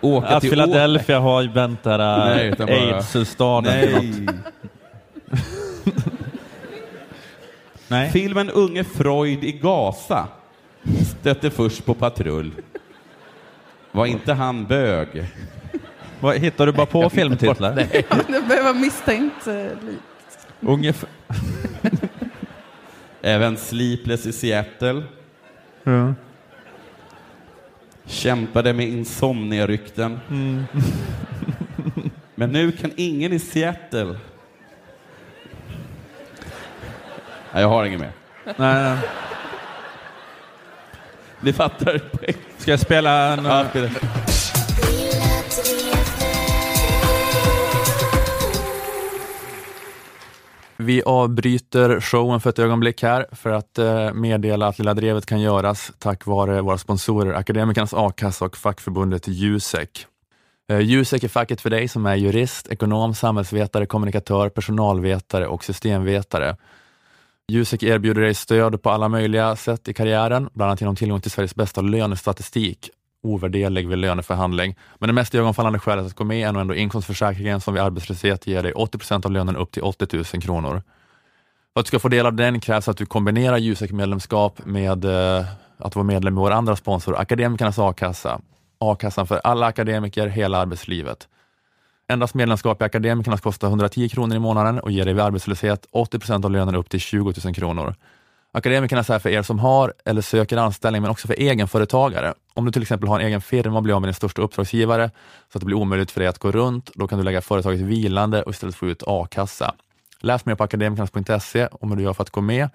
åka Att till Philadelphia har ju vänt bara- aids-staden till något. Nej. Filmen Unge Freud i Gaza stötte först på patrull. Var inte han bög? Vad, hittar du bara på filmtitlar? Nej. Det behöver misstänkt eh, lik. Ungefär. Även Sleepless i Seattle. Ja. Kämpade med insomnia-rykten. Men nu kan ingen i Seattle... Nej, jag har inget mer. Nej, nej. Ni fattar. Ska jag spela en... Ja, spela. Vi avbryter showen för ett ögonblick här för att eh, meddela att Lilla Drevet kan göras tack vare våra sponsorer Akademikernas A-kassa och fackförbundet Jusek. Eh, Jusek är facket för dig som är jurist, ekonom, samhällsvetare, kommunikatör, personalvetare och systemvetare. Jusek erbjuder dig stöd på alla möjliga sätt i karriären, bland annat genom tillgång till Sveriges bästa lönestatistik, ovärderlig vid löneförhandling. Men det mest ögonfallande skälet att gå med är nog ändå inkomstförsäkringen som vid arbetslöshet ger dig 80 procent av lönen upp till 80 000 kronor. För att du ska få del av den krävs att du kombinerar Jusek-medlemskap med eh, att vara medlem i vår andra sponsor, Akademikernas A-kassa. A-kassan för alla akademiker hela arbetslivet. Endast medlemskap i Akademikernas kostar 110 kronor i månaden och ger dig vid arbetslöshet 80 procent av lönen upp till 20 000 kronor. Akademikernas är för er som har eller söker anställning, men också för egenföretagare. Om du till exempel har en egen firma och blir av med din största uppdragsgivare, så att det blir omöjligt för dig att gå runt, då kan du lägga företaget vilande och istället få ut a-kassa. Läs mer på akademikernas.se om hur du gör för att gå med.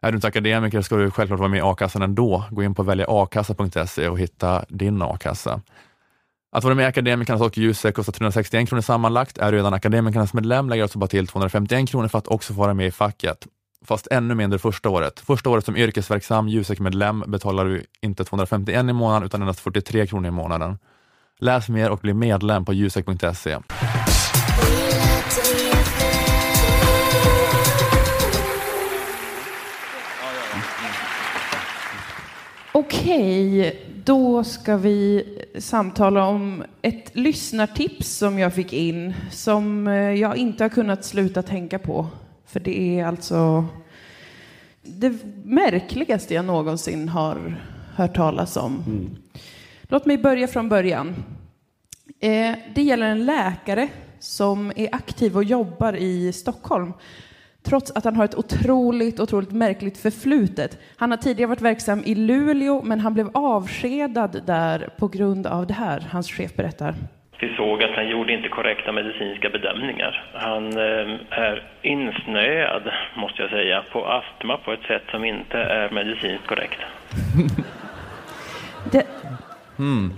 Är du inte akademiker ska du självklart vara med i a-kassan ändå. Gå in på väljaakassa.se och hitta din a-kassa. Att vara med i Akademikernas och Ljuset kostar 361 kronor sammanlagt. Är du redan Akademikernas medlem lägger alltså bara till 251 kronor för att också få vara med i facket. Fast ännu mindre första året. Första året som yrkesverksam Jusek-medlem betalar du inte 251 i månaden utan endast 43 kronor i månaden. Läs mer och bli medlem på jusek.se. Okej, då ska vi samtala om ett lyssnartips som jag fick in som eh, jag inte har kunnat sluta tänka på. För det är alltså det märkligaste jag någonsin har hört talas om. Låt mig börja från början. Eh, det gäller en läkare som är aktiv och jobbar i Stockholm Trots att han har ett otroligt, otroligt märkligt förflutet. Han har tidigare varit verksam i Luleå, men han blev avskedad där på grund av det här. Hans chef berättar. Vi såg att han gjorde inte korrekta medicinska bedömningar. Han eh, är insnöad, måste jag säga, på astma på ett sätt som inte är medicinskt korrekt. Det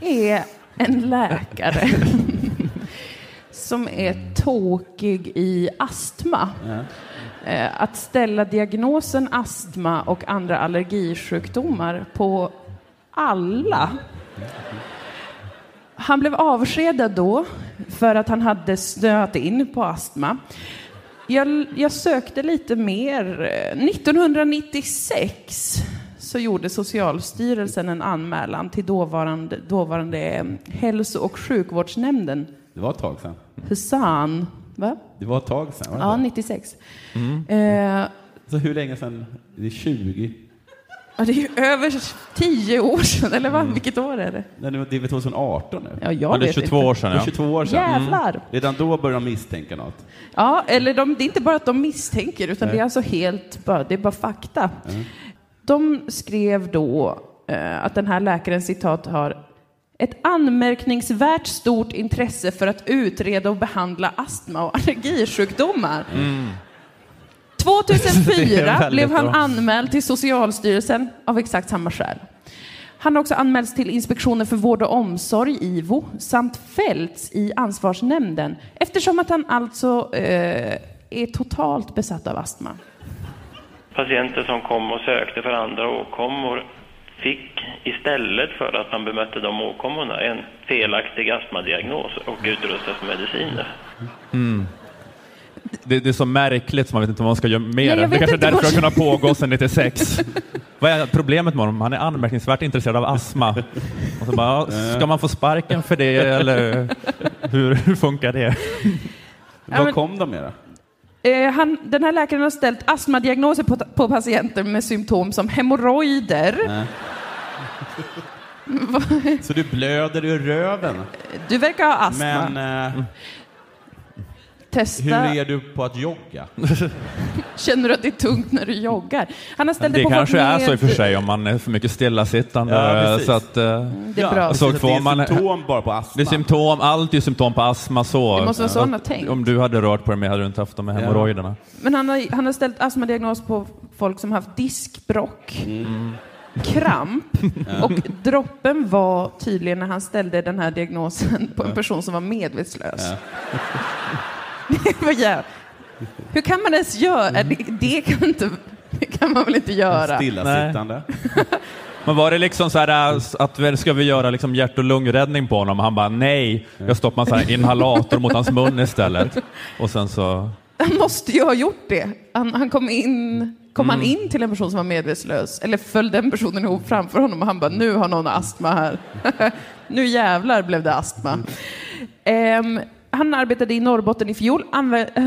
är en läkare som är tokig i astma. Eh, Att ställa diagnosen astma och andra allergisjukdomar på alla. Han blev avskedad då för att han hade snöat in på astma. Jag, jag sökte lite mer. Eh, 1996 så gjorde Socialstyrelsen en anmälan till dåvarande, dåvarande eh, hälso och sjukvårdsnämnden. Det var ett tag sedan. Husan. Va? Det var ett tag sedan. var det Ja, inte? 96. Eh, Så hur länge sedan? Det är 20? ja, det är ju över tio år sedan, eller vad? Vilket år är det? Nej, det är väl 2018 nu? Ja, jag Ja, det är vet 22 inte. år sedan Det är ja. 22 år sedan. Jävlar! Redan då började de misstänka något. Ja, eller de, det är inte bara att de misstänker, utan Nej. det är alltså helt bara, det är bara fakta. De skrev då eh, att den här läkaren, citat, har ett anmärkningsvärt stort intresse för att utreda och behandla astma och allergisjukdomar. Mm. 2004 Det är väldigt blev han bra. anmäld till Socialstyrelsen av exakt samma skäl. Han har också anmälts till Inspektionen för vård och omsorg, IVO, samt fällts i Ansvarsnämnden eftersom att han alltså eh, är totalt besatt av astma. Patienter som kom och sökte för andra åkommor fick istället för att man bemötte de åkommorna en felaktig astmadiagnos och utrustades med mediciner. Det, det är så märkligt så man vet inte vad man ska göra med Nej, jag det. Det kanske är därför det har vad- kunnat pågå sedan 96. vad är problemet med honom? Han är anmärkningsvärt intresserad av astma. Och så bara, ska man få sparken för det eller hur, hur funkar det? Vad kom de med då? Eh, han, den här läkaren har ställt astmadiagnoser på, på patienter med symptom som hemorrojder. Så du blöder ur röven. Du verkar ha astma. Men eh, Testa. hur är du på att jogga? Känner du att det är tungt när du joggar? Han har ställt Det på kanske är så i och för sig om man är för mycket stillasittande. Ja, precis. så att, eh, Det är bra. Såg Så två det är man- symptom bara på astma? det är symptom, allt är symptom på astma så. Det måste vara så han har Att- tänkt. Om du hade rört på dig mer hade du inte haft de här hemorrojderna. Men han har, han har ställt astmadiagnos på folk som haft diskbrock, kramp och droppen var tydligen när han ställde den här diagnosen på en person som var medvetslös. Gör- Hur kan man ens göra det? Det kan, inte, det kan man väl inte göra? Stillasittande. Men var det liksom så här äh, att väl ska vi göra liksom hjärt och lungräddning på honom? Han bara nej, jag stoppar en inhalator mot hans mun istället. Och sen så, Han måste ju ha gjort det. Han, han kom in Kom han in till en person som var medvetslös? Eller föll den personen ihop framför honom och han bara, nu har någon astma här. nu jävlar blev det astma. Ehm, han arbetade i Norrbotten i fjol,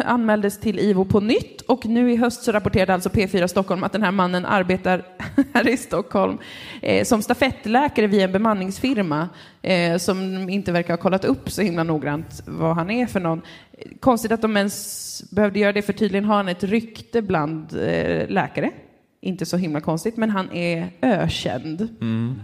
anmäldes till IVO på nytt och nu i höst så rapporterade alltså P4 Stockholm att den här mannen arbetar här i Stockholm eh, som stafettläkare via en bemanningsfirma eh, som inte verkar ha kollat upp så himla noggrant vad han är för någon. Konstigt att de ens behövde göra det för tydligen har han ett rykte bland eh, läkare. Inte så himla konstigt, men han är ökänd. Mm.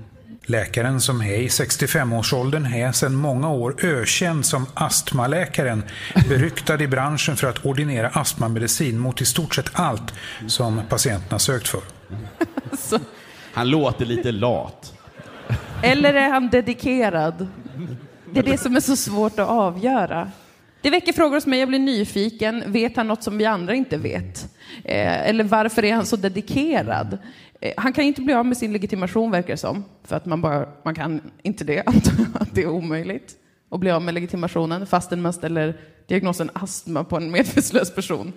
Läkaren som är i 65-årsåldern är sedan många år ökänd som astmaläkaren. Beryktad i branschen för att ordinera astmamedicin mot i stort sett allt som patienterna sökt för. Han låter lite lat. Eller är han dedikerad? Det är det som är så svårt att avgöra. Det väcker frågor hos mig, jag blir nyfiken. Vet han något som vi andra inte vet? Eh, eller varför är han så dedikerad? Eh, han kan inte bli av med sin legitimation verkar det som. För att man, bara, man kan inte det, att det är omöjligt att bli av med legitimationen fastän man ställer diagnosen astma på en medvetslös person.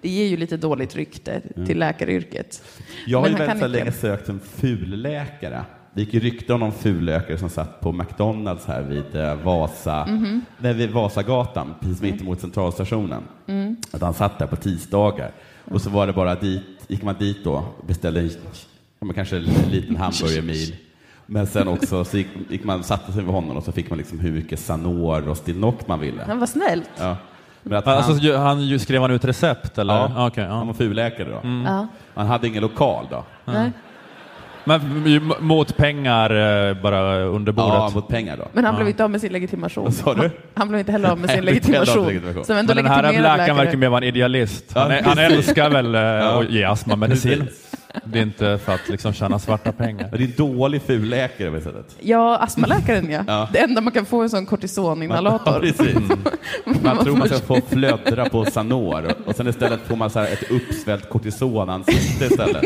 Det ger ju lite dåligt rykte till läkaryrket. Jag har ju väldigt länge sökt en fulläkare. Det gick ju rykte om någon fulläkare som satt på McDonalds här vid eh, Vasa, Mhm. nej, vid Vasagatan, precis mitt emot centralstationen. Mm. Att han satt där på tisdagar. Och så var det bara dit, gick man dit då, beställde en, ja, kanske en liten hamburgermil. Men sen också så gick, gick man, satte sig vid honom och så fick man liksom hur mycket Sanor och Stilnock man ville. Han var snällt. Ja. Men att Alltså, han, ju- han skrev han ut recept eller? Ja. Ah, okej, han ja. var fulläkare då. Ja. Han hade ingen lokal då. Nej. Men mot pengar eh, bara under bordet? Ja, mot pengar då. Men han blev inte av med sin legitimation. Vad sa du? Han blev inte heller av med sin legitimation. legitimation. Men den här läkaren verkar läkare. mer vara en idealist. Han, Ja, är, han älskar väl eh, Ja. att ge astmamedicin. Det är inte för att liksom tjäna svarta pengar. Men det är en dålig fulläkare på sättet. Ja, astmaläkaren ja. Ja. Det enda man kan få är en sån Ja, kortisoninhalator. precis. Man tror man ska få flödra på Sanor och sen istället får man så här ett uppsvällt kortisonansikte istället.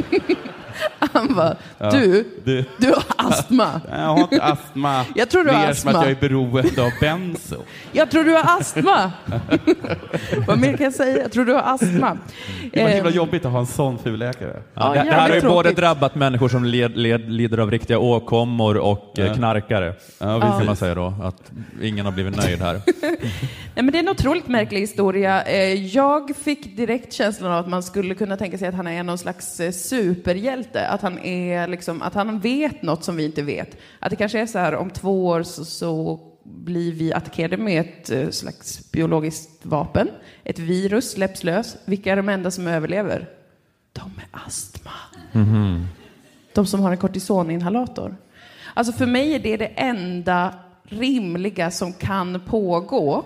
Han bara, Ja. du, Du, du har astma. jag har inte astma. Jag tror du har Mer som att astma. jag är beroende av benzo. Jag tror du har astma. Vad mer kan jag säga? Jag tror du har astma. Det var himla Eh, jobbigt att ha en sån fulläkare. Ja, det, det här har ju både drabbat människor som led, led, lider av riktiga åkommor och eh, Ja. knarkare. Ja, kan precis. man säga då. Att ingen har blivit nöjd här. Nej, men det är en otroligt märklig historia. Eh, Jag fick direkt känslan av att man skulle kunna tänka sig att han är någon slags eh, superhjälte. Att han, är liksom, att han vet något som vi inte vet. Att det kanske är så här om två år så, så blir vi attackerade med ett eh, slags biologiskt vapen. Ett virus släpps lös. Vilka är de enda som överlever? De med astma. De som har en kortisoninhalator. Alltså för mig är det det enda rimliga som kan pågå.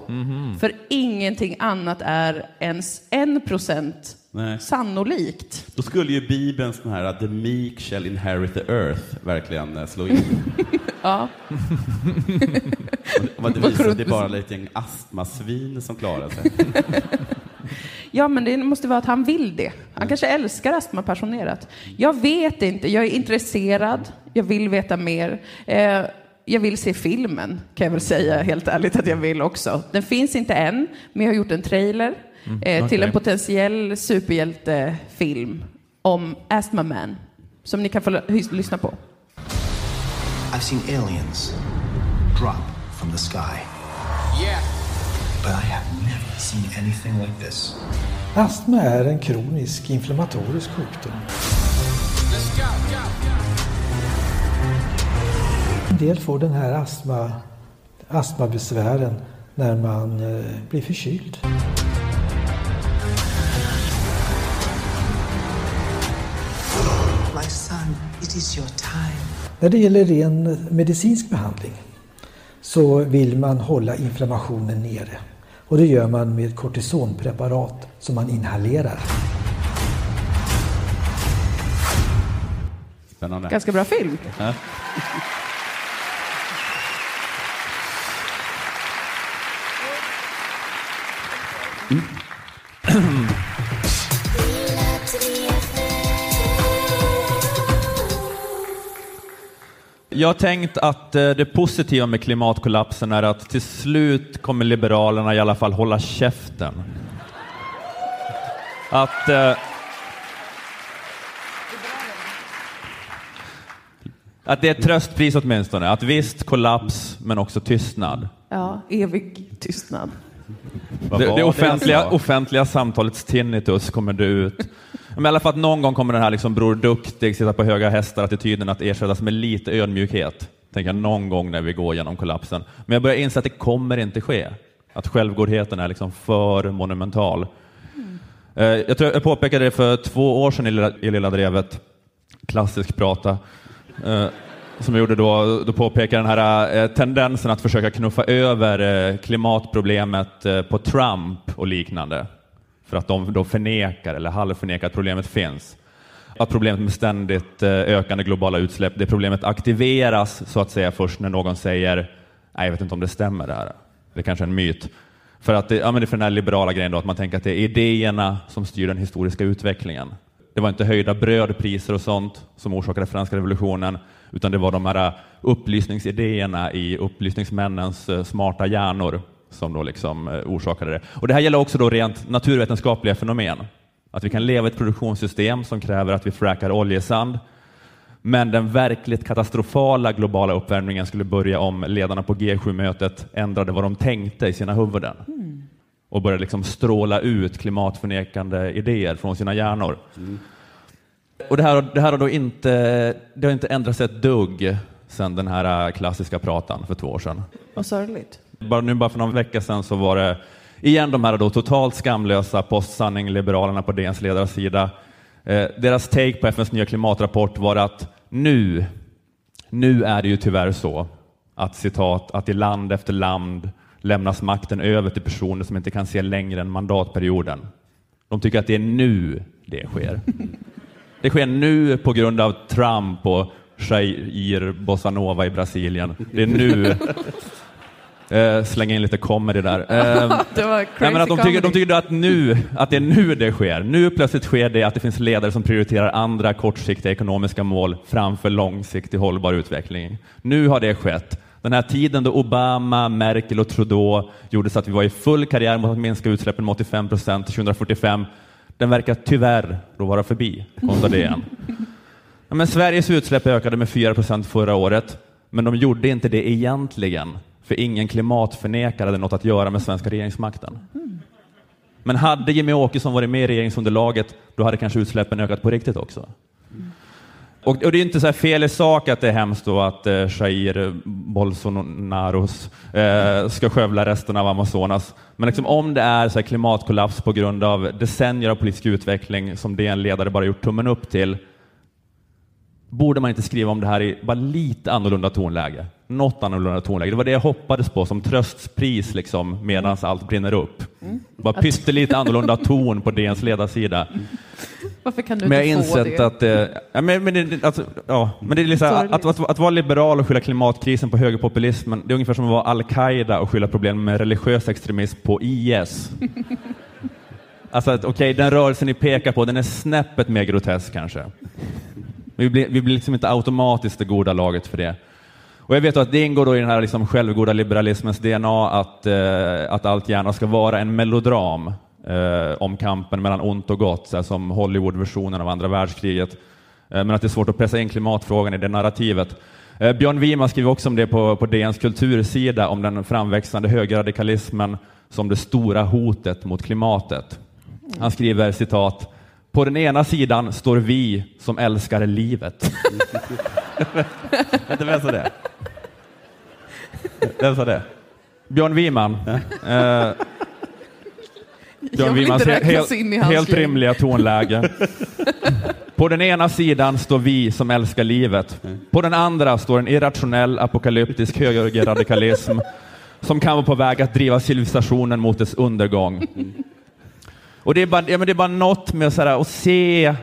För ingenting annat är ens en procent Nej. sannolikt. Då skulle ju Bibelns sån här “The meek shall inherit the earth” verkligen eh, slå in. Ja. Vad det visar att det är bara gäng astmasvin som klarar sig. ja, men det måste vara att han vill det. Han kanske älskar astma passionerat. Jag vet inte. Jag är intresserad. Jag vill veta mer. Eh, jag vill se filmen, kan jag väl säga helt ärligt att jag vill också. Den finns inte än, men jag har gjort en trailer eh, till en potentiell superhjältefilm om Asthma Man, som ni kan få lyssna på. I've seen aliens drop from the sky. Yeah. But I have never seen anything like this. Astma är en kronisk inflammatorisk sjukdom. En del får den här astma, astmabesvären när man eh, blir förkyld. När det gäller ren medicinsk behandling så vill man hålla inflammationen nere. Och det gör man med kortisonpreparat som man inhalerar. Spännande. Ganska bra film. Ja. Jag har tänkt att eh, det positiva med klimatkollapsen är att till slut kommer Liberalerna i alla fall hålla käften. Att... Eh, att det är ett tröstpris åtminstone. Att visst kollaps, men också tystnad. Ja, evig tystnad. Det, det offentliga, offentliga samtalets tinnitus kommer dö ut. Men i alla fall att någon gång kommer den här liksom Bror Duktig, sitta på höga hästar-attityden att ersättas med lite ödmjukhet. Tänker jag någon gång när vi går genom kollapsen. Men jag börjar inse att det kommer inte ske. Att självgodheten är liksom för monumental. Eh, Jag, tror jag påpekade det för två år sedan i Lilla, i Lilla Drevet, klassisk prata, eh, som jag gjorde då, då påpekade den här eh, tendensen att försöka knuffa över eh, klimatproblemet eh, på Trump och liknande. För att de då förnekar eller halvförnekar att problemet finns. Att problemet med ständigt eh, ökande globala utsläpp, det problemet aktiveras så att säga först när någon säger nej, jag vet inte om det stämmer det här. Det är kanske är en myt. För att det, ja, men det är för den här liberala grejen då, att man tänker att det är idéerna som styr den historiska utvecklingen. Det var inte höjda brödpriser och sånt som orsakade franska revolutionen, utan det var de här upplysningsidéerna i upplysningsmännens eh, smarta hjärnor som då liksom eh, orsakade det. Och det här gäller också då rent naturvetenskapliga fenomen. Att vi kan leva i ett produktionssystem som kräver att vi frackar oljesand, men den verkligt katastrofala globala uppvärmningen skulle börja om ledarna på G7-mötet ändrade vad de tänkte i sina huvuden och började liksom stråla ut klimatförnekande idéer från sina hjärnor. Och det här, det här har då inte, det har inte ändrat sig ett dugg sedan den här klassiska pratan för två år sedan. Vad sorgligt. Bara, nu bara för någon vecka sedan så var det igen de här då totalt skamlösa postsanning-liberalerna på DNs ledarsida. Eh, deras take på FNs nya klimatrapport var att nu, nu är det ju tyvärr så att citat, att i land efter land lämnas makten över till personer som inte kan se längre än mandatperioden. De tycker att det är nu det sker. Det sker nu på grund av Trump och Jair Bossanova i Brasilien. Det är nu. Eh, slänga in lite comedy där. Eh, nej, men att de, tycker, de tycker att, nu, att det är nu det sker. Nu plötsligt sker det att det finns ledare som prioriterar andra kortsiktiga ekonomiska mål framför långsiktig hållbar utveckling. Nu har det skett. Den här tiden då Obama, Merkel och Trudeau gjorde så att vi var i full karriär mot att minska utsläppen med 85 procent till 2045, den verkar tyvärr då vara förbi, konstaterar DN. Ja, men Sveriges utsläpp ökade med 4 procent förra året, men de gjorde inte det egentligen, för ingen klimatförnekare hade något att göra med svenska regeringsmakten. Men hade Jimmie Åkesson varit med i regeringsunderlaget, då hade kanske utsläppen ökat på riktigt också. Och, och det är inte så här fel i sak att det är hemskt då att eh, Jair Bolsonaros eh, ska skövla resten av Amazonas. Men liksom, om det är så här klimatkollaps på grund av decennier av politisk utveckling som DN-ledare bara gjort tummen upp till, borde man inte skriva om det här i bara lite annorlunda tonläge? Något annorlunda tonläge. Det var det jag hoppades på som tröstspris liksom, medan allt brinner upp. Bara Att- pyttelite annorlunda ton på DNs ledarsida. Varför kan du Men jag inte få insett det? att, eh, ja, men, men, alltså, ja, men det är liksom, att, att, att vara liberal och skylla klimatkrisen på högerpopulismen, det är ungefär som att vara al-Qaida och skylla problem med religiös extremism på IS. Alltså, att, okej, den rörelsen ni pekar på, den är snäppet mer grotesk kanske. Vi blir, vi blir liksom inte automatiskt det goda laget för det. Och jag vet att det ingår då i den här liksom självgoda liberalismens DNA att, eh, att allt gärna ska vara en melodram eh, om kampen mellan ont och gott, så här som Hollywood-versionen av andra världskriget. Eh, men att det är svårt att pressa in klimatfrågan i det narrativet. Eh, Björn Wiman skriver också om det på, på DNs kultursida, om den framväxande högerradikalismen som det stora hotet mot klimatet. Han skriver citat på den ena sidan står vi som älskar livet. Vänta, vem sa det? Vem sa det? Björn Wiman. Eh, Jag Björn vill Wimans inte he- räknas in i hans helt gäng. rimliga tonläge. På den ena sidan står vi som älskar livet. På den andra står en irrationell apokalyptisk högerradikalism som kan vara på väg att driva civilisationen mot dess undergång. Och det är bara, ja, men det är bara något med så här, att se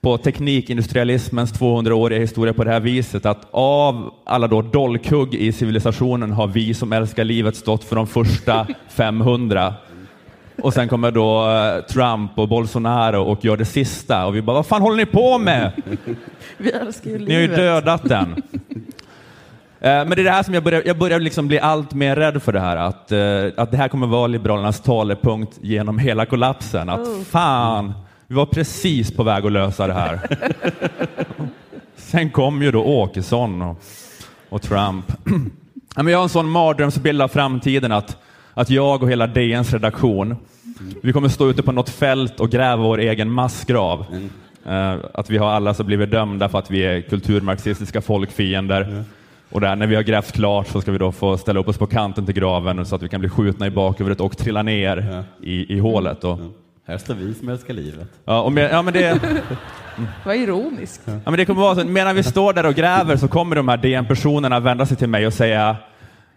på teknikindustrialismens 200-åriga historia på det här viset att av alla då dolkhugg i civilisationen har vi som älskar livet stått för de första 500. Och sen kommer då eh, Trump och Bolsonaro och gör det sista och vi bara, vad fan håller ni på med? Vi älskar ju Ni har ju livet. dödat den. Eh, Men det är det här som jag börjar, jag börjar liksom bli allt mer rädd för det här, att, eh, att det här kommer vara Liberalernas talepunkt genom hela kollapsen. Att Oh. fan, vi var precis på väg att lösa det här. Sen kom ju då Åkesson och, och Trump. Men jag har en sån mardrömsbild av framtiden att, att jag och hela DNs redaktion, vi kommer stå ute på något fält och gräva vår egen massgrav. Eh, att vi har alla så blivit dömda för att vi är kulturmarxistiska folkfiender. Och där, när vi har grävt klart så ska vi då få ställa upp oss på kanten till graven så att vi kan bli skjutna i bakhuvudet och trilla ner i, i hålet. Och, Här står vi som älskar livet. ja, och med, ja, men det, Vad ironiskt. Ja, men det kommer vara så, medan vi står där och gräver så kommer de här DN-personerna vända sig till mig och säga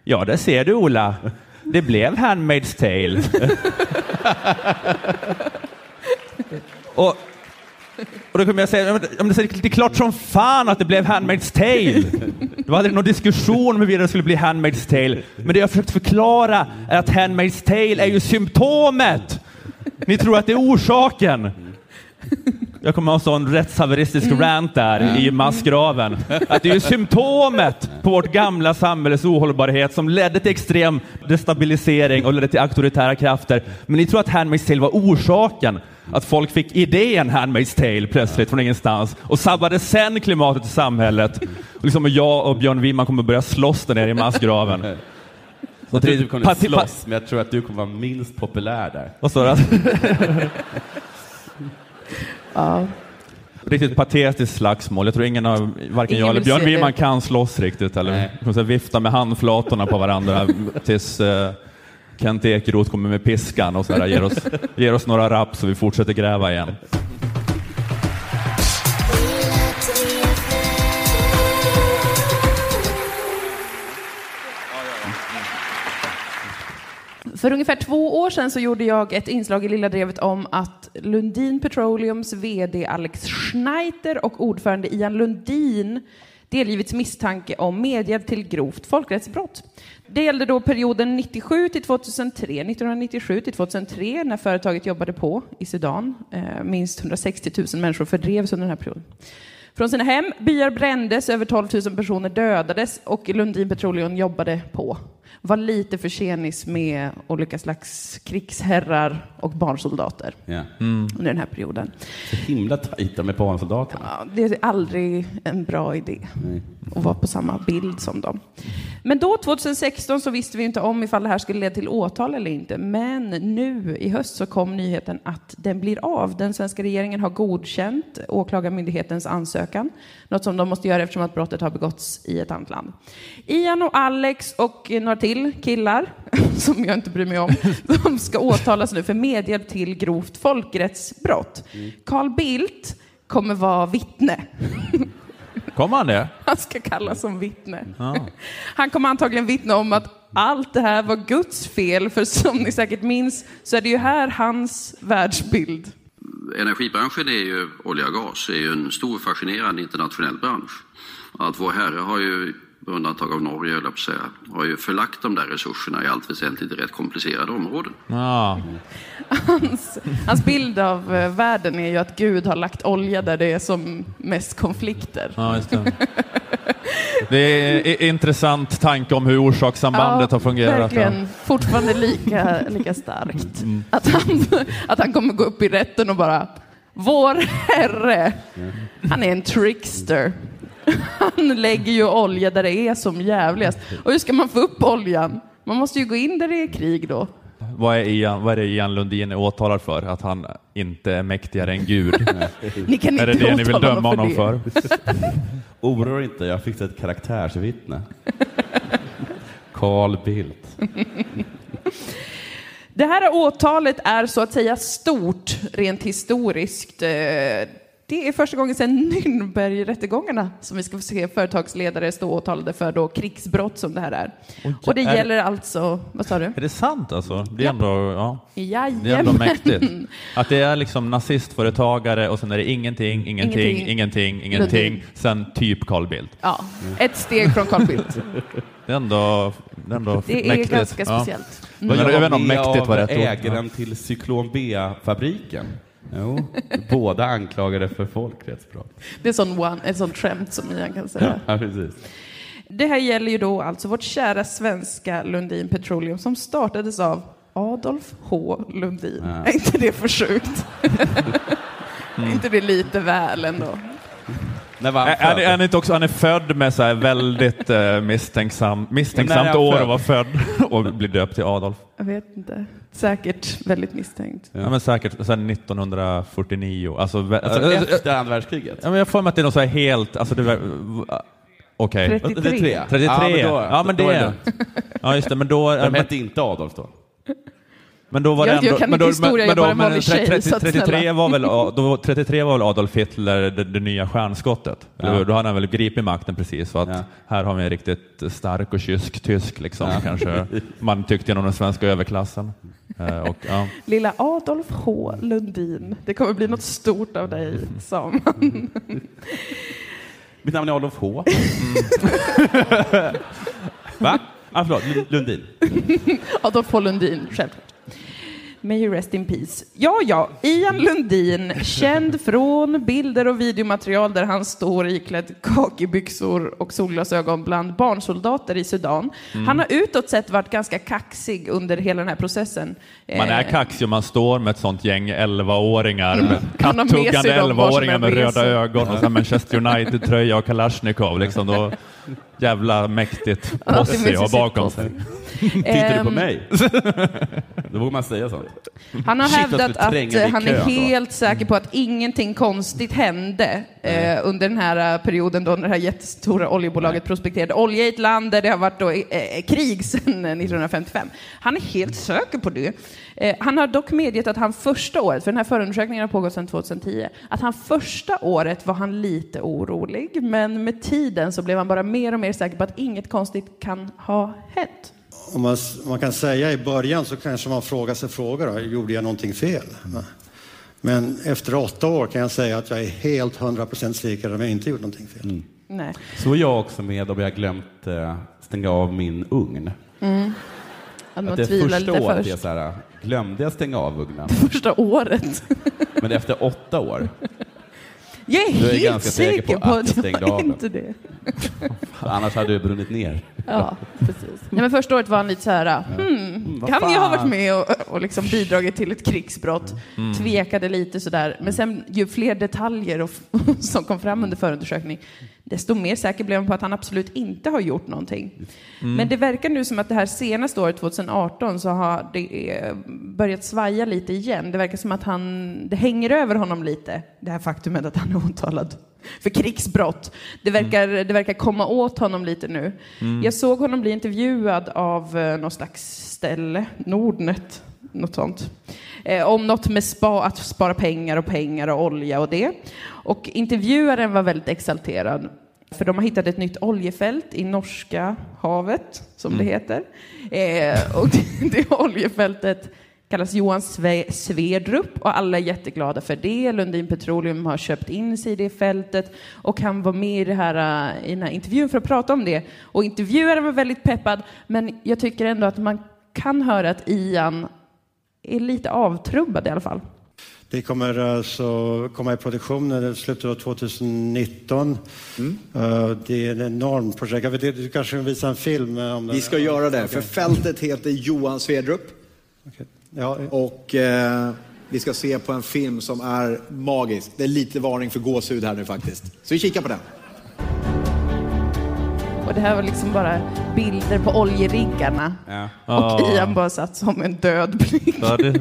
Ja, det ser du Ola. Det blev Handmaid's Tale. och, och då kommer jag säga, om det- är det är klart som fan att det blev Handmaid's Tale. Det var aldrig någon diskussion om huruvida det skulle bli Handmaid's Tale. Men det jag försökt förklara är att Handmaid's Tale är ju symptomet. Ni tror att det är orsaken. Jag kommer ha en sån rättshaveristisk rant där i massgraven. Att det är ju symptomet på vårt gamla samhälles ohållbarhet som ledde till extrem destabilisering och ledde till auktoritära krafter. Men ni tror att Handmaid's Tale var orsaken? Att folk fick idén Handmaid's Tale plötsligt från ingenstans och sabbade sen klimatet i samhället. Och liksom jag och Björn Wiman kommer börja slåss där nere i massgraven. Jag tror att du kommer slåss, men jag tror att du kommer vara minst populär där. Vad står det? Ja. Riktigt patetiskt slagsmål. Jag tror ingen av, varken Ingen jag eller Björn. Wiman kan slåss riktigt. Eller så vifta med handflatorna på varandra tills, eh, Kent Ekeroth kommer med piskan och så här, ger, oss, ger oss några rapp så vi fortsätter gräva igen. För ungefär två år sedan så gjorde jag ett inslag i Lilla Drevet om att Lundin Petroleums VD Alex Schneider och ordförande Ian Lundin delgivits misstanke om medhjälp till grovt folkrättsbrott. Det gällde då perioden 97 till 2003, 1997 till 2003 när företaget jobbade på i Sudan. Eh, minst 160 000 människor fördrevs under den här perioden. Från sina hem, byar brändes, över 12 000 personer dödades och Lundin Petroleum jobbade på. Var lite för tjenis med olika slags krigsherrar och barnsoldater Ja. under den här perioden. Så himla tajta med barnsoldaterna. Ja, det är aldrig en bra idé att vara på samma bild som dem. Men då, 2016, så visste vi inte om ifall det här skulle leda till åtal eller inte. Men nu i höst så kom nyheten att den blir av. Den svenska regeringen har godkänt åklagarmyndighetens ansökan. Något som de måste göra eftersom att brottet har begåtts i ett annat land. Ian och Alex och några till killar, som jag inte bryr mig om, de ska åtalas nu för medhjälp till grovt folkrättsbrott. Carl Bildt kommer vara vittne. Kommer han det? Han ska kallas som vittne. Ja. Han kommer antagligen vittna om att allt det här var Guds fel, för som ni säkert minns så är det ju här hans världsbild. Energibranschen är ju, olja och gas, är ju en stor fascinerande internationell bransch. Att vår Herre har ju, med undantag av Norge höll jag på säga, har ju förlagt de där resurserna i allt väsentligt i rätt komplicerade områden. Ja. Hans, hans bild av eh, världen är ju att Gud har lagt olja där det är som mest konflikter. Ja, just det. Det är en intressant tanke om hur orsakssambandet har fungerat. Verkligen, fortfarande lika, lika starkt. Mm. Att, han, att han kommer gå upp i rätten och bara, vår herre, han är en trickster. Han lägger ju olja där det är som jävligast. Och hur ska man få upp oljan? Man måste ju gå in där det är krig då. Vad är, Ian, vad är det Ian Lundin är åtalad för? Att han inte är mäktigare än Gud? Ni kan är det inte det ni vill döma honom för för? Oroa dig inte, jag fick ett karaktärsvittne. Carl Bildt. Det här åtalet är så att säga stort rent historiskt. Det är första gången sedan Nürnbergrättegångarna som vi ska få se företagsledare stå åtalade för då krigsbrott som det här är. Oj, Och det är- gäller alltså, vad sa du? Är det sant alltså? Det är ändå, ja. Det är ändå Jajamän. mäktigt. Att det är liksom nazistföretagare och sen är det ingenting, ingenting, Ingenting. ingenting, ingenting, sen typ Carl Bildt. Ja, ett steg från Carl Bildt. Det är ändå, det är ändå Det är mäktigt. ganska Ja. speciellt. Men jag vet inte om mäktigt var av rätt ord. ägaren till Cyklon B-fabriken. Jo, båda anklagade för folkrättsbrott. Det är sån one, ett sånt skämt som Ian kan säga. Ja, precis. Det här gäller ju då alltså vårt kära svenska Lundin Petroleum som startades av Adolf H Lundin. Ja. Är inte det för sjukt? Är inte det lite väl ändå? När var han Är, är, född? det- är han inte också, han är född med så här väldigt eh, misstänksam, är misstänksamt år född? att vara född och bli döpt till Adolf. Jag vet inte. Säkert väldigt misstänkt. Ja. men säkert sen 1949. Alltså, Alltså äh, äh, efter andra världskriget? Ja, men jag får mig att det är något så här helt, alltså det var, v- okej. 33. 33. 33. Ja, men då- ja, men då är det. det Ja, just det, men då... De hette inte Adolf då? Men då var det Jag- jag ändå... kan men inte då, historia, jag är bara en vanlig tjej, 30, så att 33, snälla. var väl, då, 33 var väl Adolf Hitler det, det nya stjärnskottet? Eller Ja. hur? Då hade han väl gripit makten precis. Så att Ja. här har vi en riktigt stark och kysk tysk, liksom, Ja. kanske man tyckte inom den svenska överklassen. Eh, och, ja. Lilla Adolf H Lundin. Det kommer bli något stort av dig, sa man. Mitt namn är Adolf H. Va? Ah, förlåt, Lund- Lundin. Adolf H Lundin, självklart. May you rest in peace. Ja, ja, Ian Lundin, känd från bilder och videomaterial där han står iklädd kakibyxor och solglasögon bland barnsoldater i Sudan. Mm. Han har utåt sett varit ganska kaxig under hela den här processen. Man är Eh, kaxig om man står med ett sånt gäng 11-åringar, med Han har med sig kattuggande dem var som 11-åringar än med röda ögon och här Manchester United-tröja och Kalashnikov. Liksom, då, jävla mäktigt posse ju bakom sig. Tittar du på Ehm. mig? Då vågar man säga sånt. Han har Shit, hävdat att eh, han är helt säker på att ingenting konstigt hände eh, under den här eh, perioden då det här jättestora oljebolaget prospekterade olja i ett land där det har varit då, eh, eh, krig sedan eh, 1955. Han är helt säker på det. Eh, han har dock medgett att han första året, för den här förundersökningen har pågått sedan 2010, att han första året var han lite orolig, men med tiden så blev han bara mer och mer säker på att inget konstigt kan ha hänt. Om man, man kan säga i början så kanske man frågar sig frågor. Då, gjorde jag någonting fel? Men efter åtta år kan jag säga att jag är helt hundra procent säker att jag inte gjort någonting fel. Nej. Så är jag också med om jag glömt eh, stänga av min ugn. Mm. Att man Att det tvivlar första lite året först. här, glömde jag stänga av ugnen? Första året. Men efter åtta år, Jag är Då är jag helt ganska säker säker på att jag jag stängde av den. inte det. annars hade det brunnit ner. Ja, precis. Nej, men första året var han lite så här, hmm, vad kan jag ha varit med och, och liksom bidragit till ett krigsbrott? Mm. Tvekade lite sådär. Men sen ju fler detaljer och, som kom fram under förundersökning, desto mer säker blev han på att han absolut inte har gjort någonting. Mm. Men det verkar nu som att det här senaste året, 2018, så har det eh, börjat svaja lite igen. Det verkar som att han, det hänger över honom lite, det här faktumet att han är åtalad för krigsbrott. Det verkar, det verkar komma åt honom lite nu. Mm. Jag såg honom bli intervjuad av eh, något slags ställe, Nordnet, något sånt. Eh, om något med spa, att spara pengar och pengar och olja och det. Och intervjuaren var väldigt exalterad. För de har hittat ett nytt oljefält i Norska havet, som det heter. Eh, och det, det oljefältet kallas Johan Sve- Sverdrup och alla är jätteglada för det. Lundin Petroleum har köpt in sig i det fältet och han var med i, det här, eh, i den här intervjun för att prata om det. Och intervjuaren var väldigt peppad, men jag tycker ändå att man kan höra att Ian är lite avtrubbad i alla fall. Det kommer alltså komma i produktion i slutet av 2019. Eh, Det är ett enormt projekt. Vet, du kanske kan visa en film eh, om det? Vi ska göra det, för Okej. fältet heter Johan Svedrup. Och eh, vi ska se på en film som är magisk. Det är lite varning för gåshud här nu faktiskt. Så vi kikar på den. Och det här var liksom bara bilder på oljeriggarna. Ja. Och Ja. Ian bara satt som en död blick. Ja, det,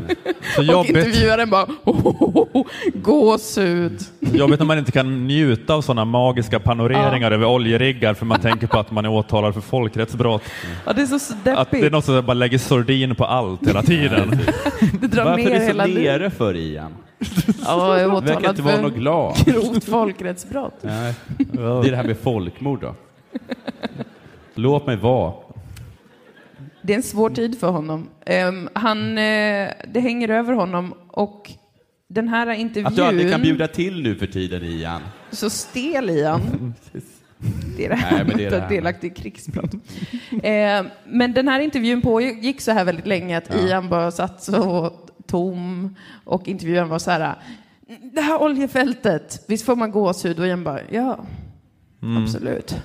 så och jobbigt, intervjuaren bara oh, oh, oh, oh, gåshud. jobbigt när man inte kan njuta av sådana magiska panoreringar över oljeriggar för man tänker på att man är åtalad för folkrättsbrott. Ja, det är så deppigt. Att det är något som bara lägger sordin på allt hela tiden. Det drar Varför ner är du så hela nere för Ian? Ja, jag är åtalad inte vara för något glad. grovt folkrättsbrott. Nej. Det är det här med folkmord då. Låt mig vara. Det är en svår tid för honom. Ehm, han, eh, det hänger över honom och den här intervjun... Att du aldrig kan bjuda till nu för tiden, Ian. Så stel Ian. Det är det här Nej, men det är med det att här. vara delaktig i krigsbrott. eh, men den här intervjun pågick så här väldigt länge att Ja. Ian bara satt så tom och intervjuaren var så här det här oljefältet, visst får man gåshud? Och Ian bara, ja, Mm. absolut.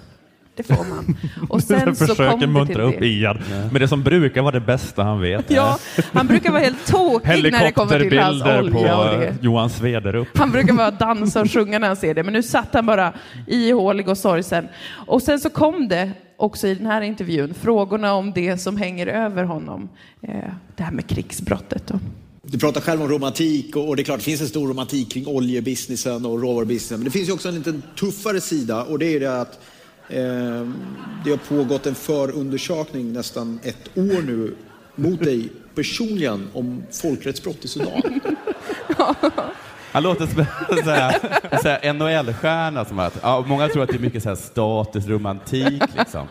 Det får man. Och sen så försöker kom muntra till upp det. Ian med det som brukar vara det bästa han vet. Ja, han brukar vara helt tokig när det kommer till hans olja på och det. Johan Svederup. Han brukar bara dansa och sjunga när han ser det, men nu satt han bara ihålig och sorgsen. Och sen så kom det också i den här intervjun frågorna om det som hänger över honom. Eh, det här med krigsbrottet. Då. Du pratar själv om romantik och, det är klart det finns en stor romantik kring oljebusinessen och råvarubusinessen. Men det finns ju också en lite tuffare sida och det är det att det har pågått en förundersökning nästan ett år nu mot dig personligen om folkrättsbrott i Sudan. Han låter som en NHL-stjärna. Som att, ja, många tror att det är mycket så här status, romantik. Liksom.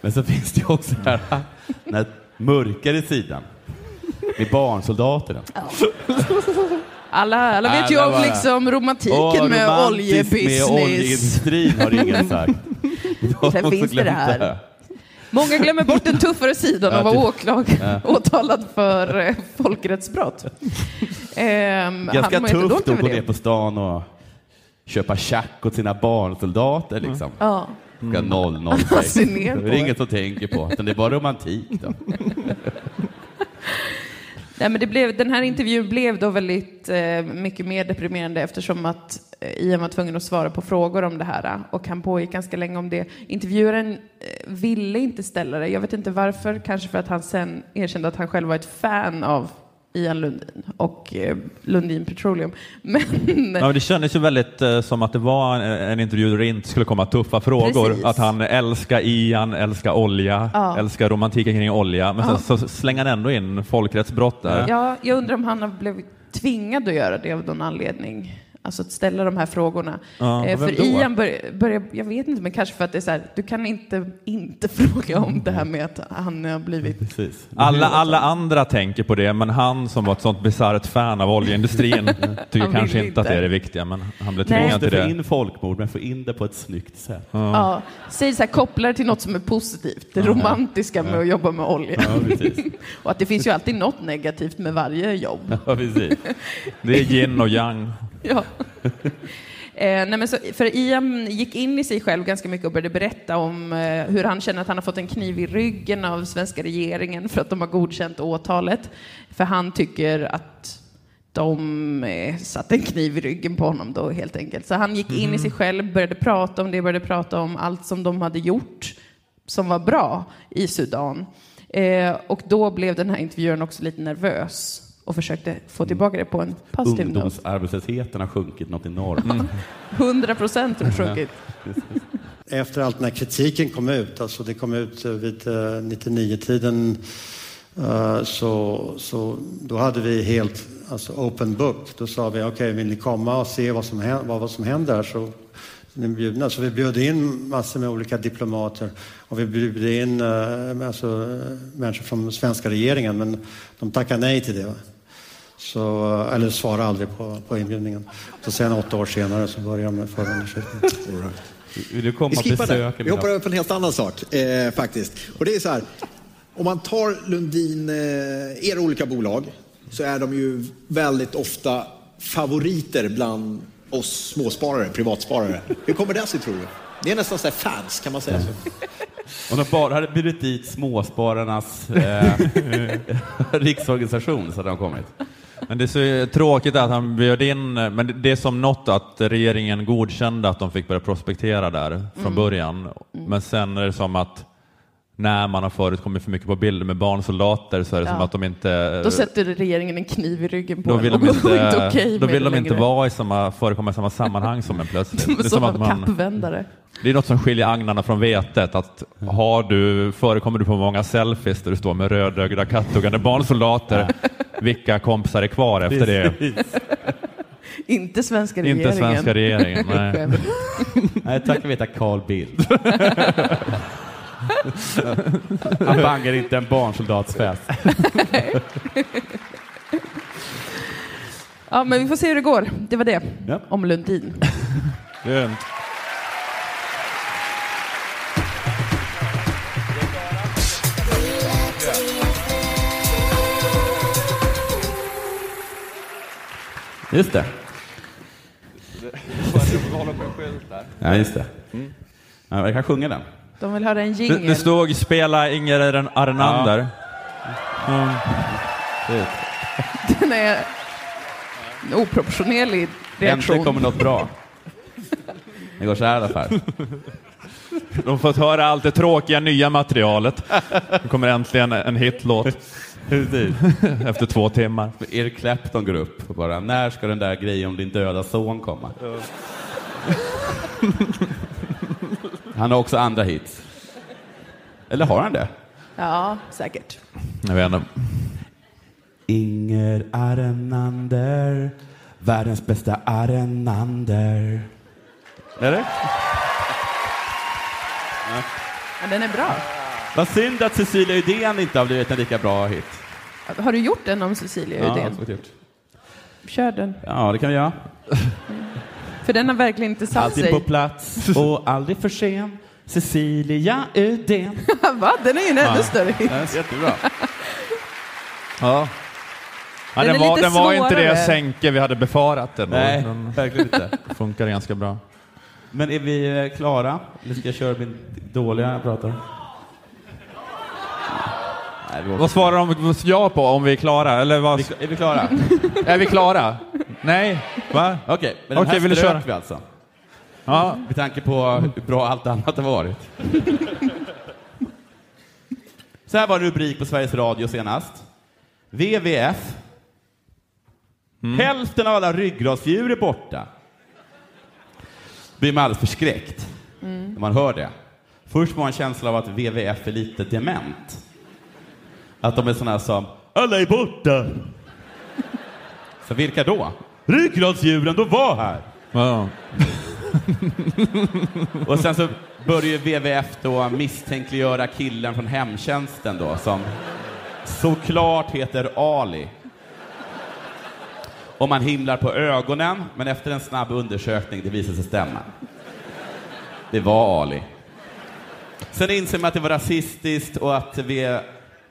Men så finns det ju också den här, den här mörkare sidan. Med barnsoldaterna. Alla, alla vet ju Alla om bara, liksom romantiken "Åh, med oljebusiness. Med oljeindustrin har ingen sagt. Sen finns det det här. Många glömmer bort den tuffare sidan Ja, och vara Ja. åtalad för eh, folkrättsbrott. Ehm, Ganska han tufft att gå ner på stan och köpa tjack åt sina barnsoldater. Liksom. Ja. Klockan 00. Han ser ner Det på är inget att tänka på, utan det är bara romantik. Då. Nej, men det blev, den här intervjun blev då väldigt eh, mycket mer deprimerande eftersom att eh, Ian var tvungen att svara på frågor om det här eh, och han pågick ganska länge om det. Intervjuaren eh, ville inte ställa det. Jag vet inte varför, kanske för att han sen erkände att han själv var ett fan av Ian Lundin och eh, Lundin Petroleum. Men Ja, det kändes ju väldigt eh, som att det var en, en intervju där det inte skulle komma tuffa frågor. Precis. Att han älskar Ian, älskar olja, Ja. älskar romantiken kring olja. Men Ja. sen så slänger han ändå in folkrättsbrott där. Ja, jag undrar om han har blivit tvingad att göra det av någon anledning. Alltså att ställa de här frågorna. Ja, eh, för? Ian börjar, börjar, jag vet inte, men kanske för att det är så här, du kan inte inte fråga om det här med att han har blivit... Alla, alla andra tänker på det, men han som var ett sånt bisarrt fan av oljeindustrin tycker kanske inte att det är det viktiga, men han blev tvingad till Måste få det. in folkmord, men få in det på ett snyggt sätt. Ja, säg så här, koppla det till något som är positivt. Det Ja. romantiska med Ja. att jobba med olja. Ja, precis. och att det finns ju alltid något negativt med varje jobb. Ja, precis. Det är yin och yang. Ja. Eh, nej men så, för Ian gick in i sig själv ganska mycket och började berätta om eh, hur han känner att han har fått en kniv i ryggen av svenska regeringen för att de har godkänt åtalet. För han tycker att de eh, satte en kniv i ryggen på honom då helt enkelt. Så han gick in i sig själv, började prata om det, började prata om allt som de hade gjort som var bra i Sudan. Eh, och då blev den här intervjuaren också lite nervös och försökte få tillbaka det på en positiv not. Ungdomsarbetslösheten har sjunkit något enormt. 100 procent har sjunkit. Efter allt när kritiken kom ut, alltså det kom ut eh, vid eh, 99-tiden, eh, så, så då hade vi helt alltså open book. Då sa vi, okej, vill ni komma och se vad som, händer, vad, vad som händer så ni bjudna. Så vi bjöd in massor med olika diplomater och vi bjöd in eh, alltså, eh, människor från svenska regeringen, men de tackade nej till det. Så, eh, eller svarade aldrig på, på inbjudningen. Så sen åtta år senare så började de med förundersökningen. Vill du komma Vi och besöka Vi hoppar över på en helt annan sak eh, faktiskt. Och det är så här, om man tar Lundin, eh, era olika bolag, så är de ju väldigt ofta favoriter bland oss småsparare, privatsparare. Hur kommer det sig tror du? Ni är nästan så här fans, kan man säga så? Om de bara hade bjudit dit småspararnas eh, riksorganisation så hade de kommit. Men det är så tråkigt att han bjöd in, men det- är som något att regeringen godkände att de fick börja prospektera där från Mm. början. Men sen är det som att när man har förekommit för mycket på bilder med barnsoldater så är det Ja. som att de inte... Då sätter regeringen en kniv i ryggen på då en vill och de inte, inte okej då vill de inte längre. vara i samma, förekomma i samma sammanhang som en plötsligt. Det är Som att en man, kappvändare. Det är något som skiljer agnarna från vetet. Att har du, förekommer du på många selfies där du står med rödögda kattuggande barnsoldater, vilka kompisar är kvar efter det? Inte svenska regeringen. Inte svenska regeringen, nej. Nej, tack veta Carl Bildt. Han bangar inte en barnsoldatsfest. Ja, men vi får se hur det går. Det var det Ja. om Lundin. Just det. Ja, just det. Mm. Ja, jag kan sjunga den. De vill höra en Det, jingel. det stod spela Inger Arnander. Mm. Den är en oproportionerlig reaktion. Äntligen kommer något bra. Det går så här i alla fall. De har fått höra allt det tråkiga nya materialet. Nu kommer äntligen en hitlåt. Precis. Efter två timmar. Eric Clapton går upp och bara, när ska den där grejen om din döda son komma? Han har också andra hits. Eller har han det? Ja, säkert. Jag vet inte. Inger Arenander, världens bästa Arenander. Är det? Ja, den är bra. Vad synd att Cecilia Uddén inte har blivit en lika bra hit. Har du gjort den om Cecilia Ja, Uddén? så gjort. Kör den. ja, det kan vi göra. För den har verkligen inte satt Alltid sig. på plats och aldrig för sen. Cecilia Uddén. Va? Den är ju en ännu större hit. Ja, jättebra. Ja. Ja, Den den, är var, den var inte det sänke vi hade befarat. Den, Nej, den verkligen inte. funkar ganska bra. Men är vi eh, klara? Eller ska jag köra min dåliga jag pratar? Nej, vi Vad svarar de ja på om vi är klara? Eller vad? Är vi klara? är vi klara? Nej. Va? Okej, men den här strök vi alltså. Ja. Med tanke på hur bra allt annat har varit. Så här var en rubrik på Sveriges Radio senast. WWF. Hälften av alla ryggradsdjur är borta. blir man alldeles förskräckt Mm. när man hör det. Först får man en känsla av att WWF är lite dement. Att de är sådana som alla är borta. Så vilka då? Ryggradsdjuren, de var här. Ja. Och sen så börjar WWF då misstänkliggöra killen från hemtjänsten då som såklart heter Ali. Och man himlar på ögonen, men efter en snabb undersökning, det visar sig stämma. Det var Ali. Sen inser man att det var rasistiskt och att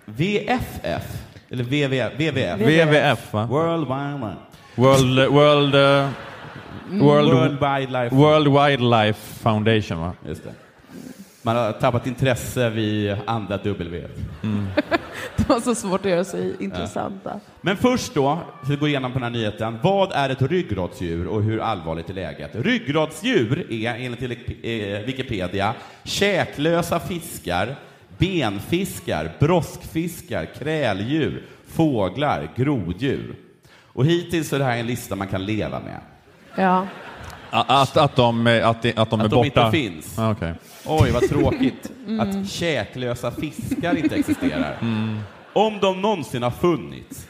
VFF, eller VV, WWF. WWF, va? World Wildlife. World, World, eh, World, World Wildlife. World Wildlife Foundation, va? Just det. Man har tappat intresse vid andra W. Det var så svårt att göra sig intressanta. Men först då, för att gå igenom på den här nyheten. Vad är ett ryggradsdjur och hur allvarligt är läget? Ryggradsdjur är enligt Wikipedia käklösa fiskar, benfiskar, broskfiskar, kräldjur, fåglar, groddjur. Och hittills är det här en lista man kan leva med. Ja. Att, att de, är- att, de- att de är Att de borta? inte finns. Ah, okej. Oj, vad tråkigt Mm. att käklösa fiskar inte existerar. Om de någonsin har funnits.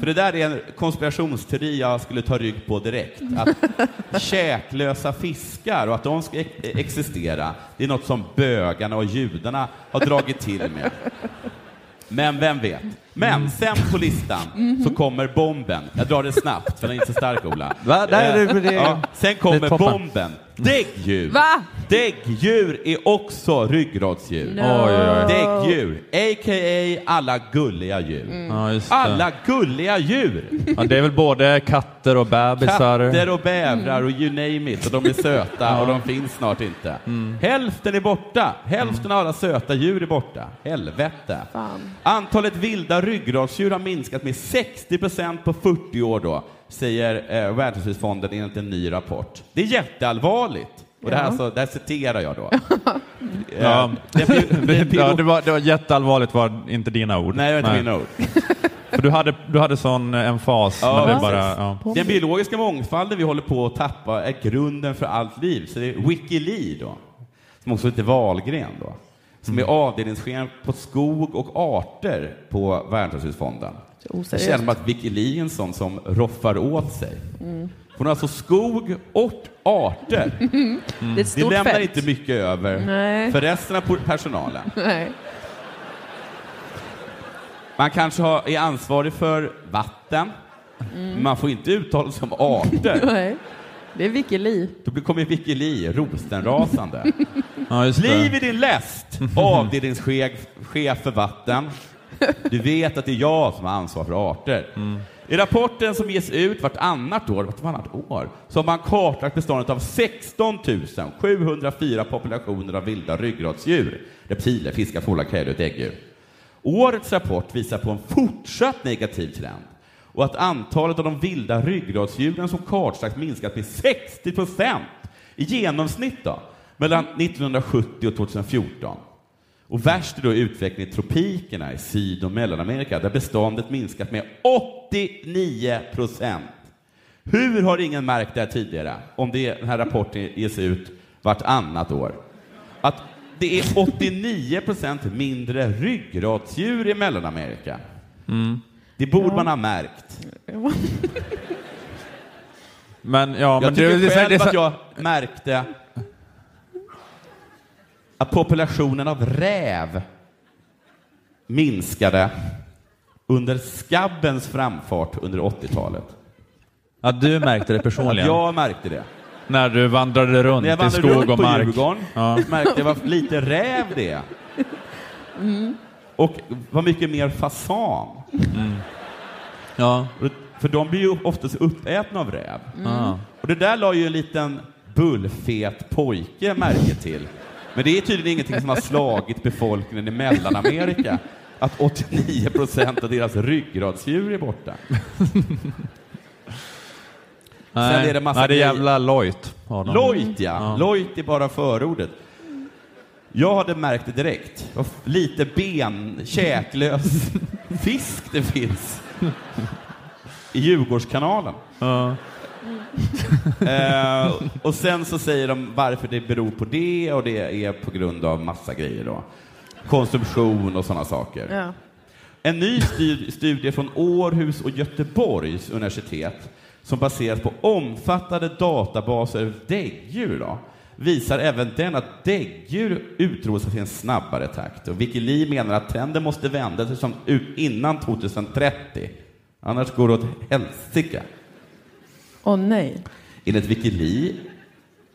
För det där är en konspirationsteori jag skulle ta rygg på direkt. Att käklösa fiskar och att de ska ex- existera, det är något som bögarna och judarna har dragit till med. Men vem vet? Men sen på listan så kommer bomben. Jag drar det snabbt, för den är inte så stark, Ola. Va? Nej, det- det- ja, sen kommer bomben. Däggdjur. Va? Däggdjur är också ryggradsdjur. No. Oj, oj, oj. Däggdjur, a.k.a. alla gulliga djur. Ja, just det. Alla gulliga djur! Ja, det är väl både katter och bebisar? Katter och bävrar och you name it. Och de är söta och de finns snart inte. Hälften är borta. Hälften av alla söta djur är borta. Helvete. Fan. Antalet vilda ryggradsdjur har minskat med 60 procent på 40 år då, säger eh, Världshusfonden enligt en ny rapport. Det är jätteallvarligt. Och det, här, Ja. alltså, det här citerar jag då. Ja. Eh, det, blir- det, det, blir- ja, det, var, det var jätteallvarligt var inte dina ord. Nej, det var inte mina ord. För du hade, du hade sån emfas. Ja, men det bara, ja. Den biologiska mångfalden vi håller på att tappa är grunden för allt liv. Så det är Wikilead då, som också heter Wahlgren då, som Mm. är avdelningschef på skog och arter på. Så Det oseriöst. känner att Wikilead är en sån som roffar åt sig. Mm. Hon har alltså skog och arter. Det ett Det stort lämnar fält. inte mycket över Nej. för resten av personalen. Nej. Man kanske har, är ansvarig för vatten, Mm. men man får inte uttala sig om arter. Nej. Det är Wikilead. Då kommer Wikilead rostenrasande. Ja, just det. Bliv i din läst, avdelningschef chef för vatten. Du vet att det är jag som har ansvar för arter. I rapporten som ges ut vartannat år, vartannat år så har man kartlagt beståndet av 16 704 populationer av vilda ryggradsdjur. Reptiler, fiskar, fåglar, kräldjur och däggdjur. Årets rapport visar på en fortsatt negativ trend och att antalet av de vilda ryggradsdjuren som kartlagts minskat med 60 procent i genomsnitt då, mellan 1970 och 2014. Och värst är då utvecklingen i tropikerna i Syd och Mellanamerika där beståndet minskat med 89 procent. Hur har ingen märkt det här tidigare om det, den här rapporten ges ut vartannat år? Att det är 89 procent mindre ryggradsdjur i Mellanamerika. Det borde Ja. man ha märkt. Men, ja, jag men tycker det, det, själv det, det, att jag märkte att populationen av räv minskade under skabbens framfart under 80-talet. Ja, du märkte det personligen? jag märkte det. När du vandrade runt När jag i vandrade skog runt och på mark? Djurgården Ja. märkte jag vad lite räv det är. Mm. Och vad mycket mer fasan. Ja. För de blir ju oftast uppätna av räv. Mm. Och det där la ju en liten bullfet pojke märke till. Men det är tydligen ingenting som har slagit befolkningen i Mellanamerika. Att 89 procent av deras ryggradsdjur är borta. Nej. Sen är det massa Nej, det är jävla har de. Loit ja. Loit är bara förordet. Jag hade märkt det direkt. Lite ben, käklös fisk det finns i Djurgårdskanalen. Eh, och sen så säger de varför det beror på det och det är på grund av massa grejer då. Konsumtion och sådana saker. Ja. En ny stu- studie från Århus och Göteborgs universitet som baseras på omfattande databaser över däggdjur då, visar även den att däggdjur utrotas i en snabbare takt. Och Wikileaks menar att trenden måste vända sig som ut innan 2030. Annars går det åt helsike. Åh nej. Enligt Wikileaks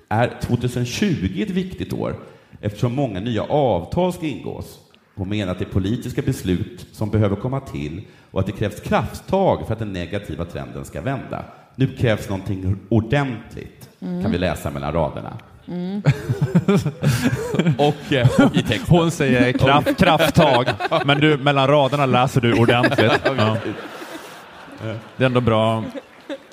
är 2020 ett viktigt år eftersom många nya avtal ska ingås. Hon menar att det är politiska beslut som behöver komma till och att det krävs krafttag för att den negativa trenden ska vända. Nu krävs någonting ordentligt, Mm. kan vi läsa mellan raderna. Mm. och, eh, och i texten. Hon säger kraft, krafttag, men du, mellan raderna läser du ordentligt. Ja. Det är ändå bra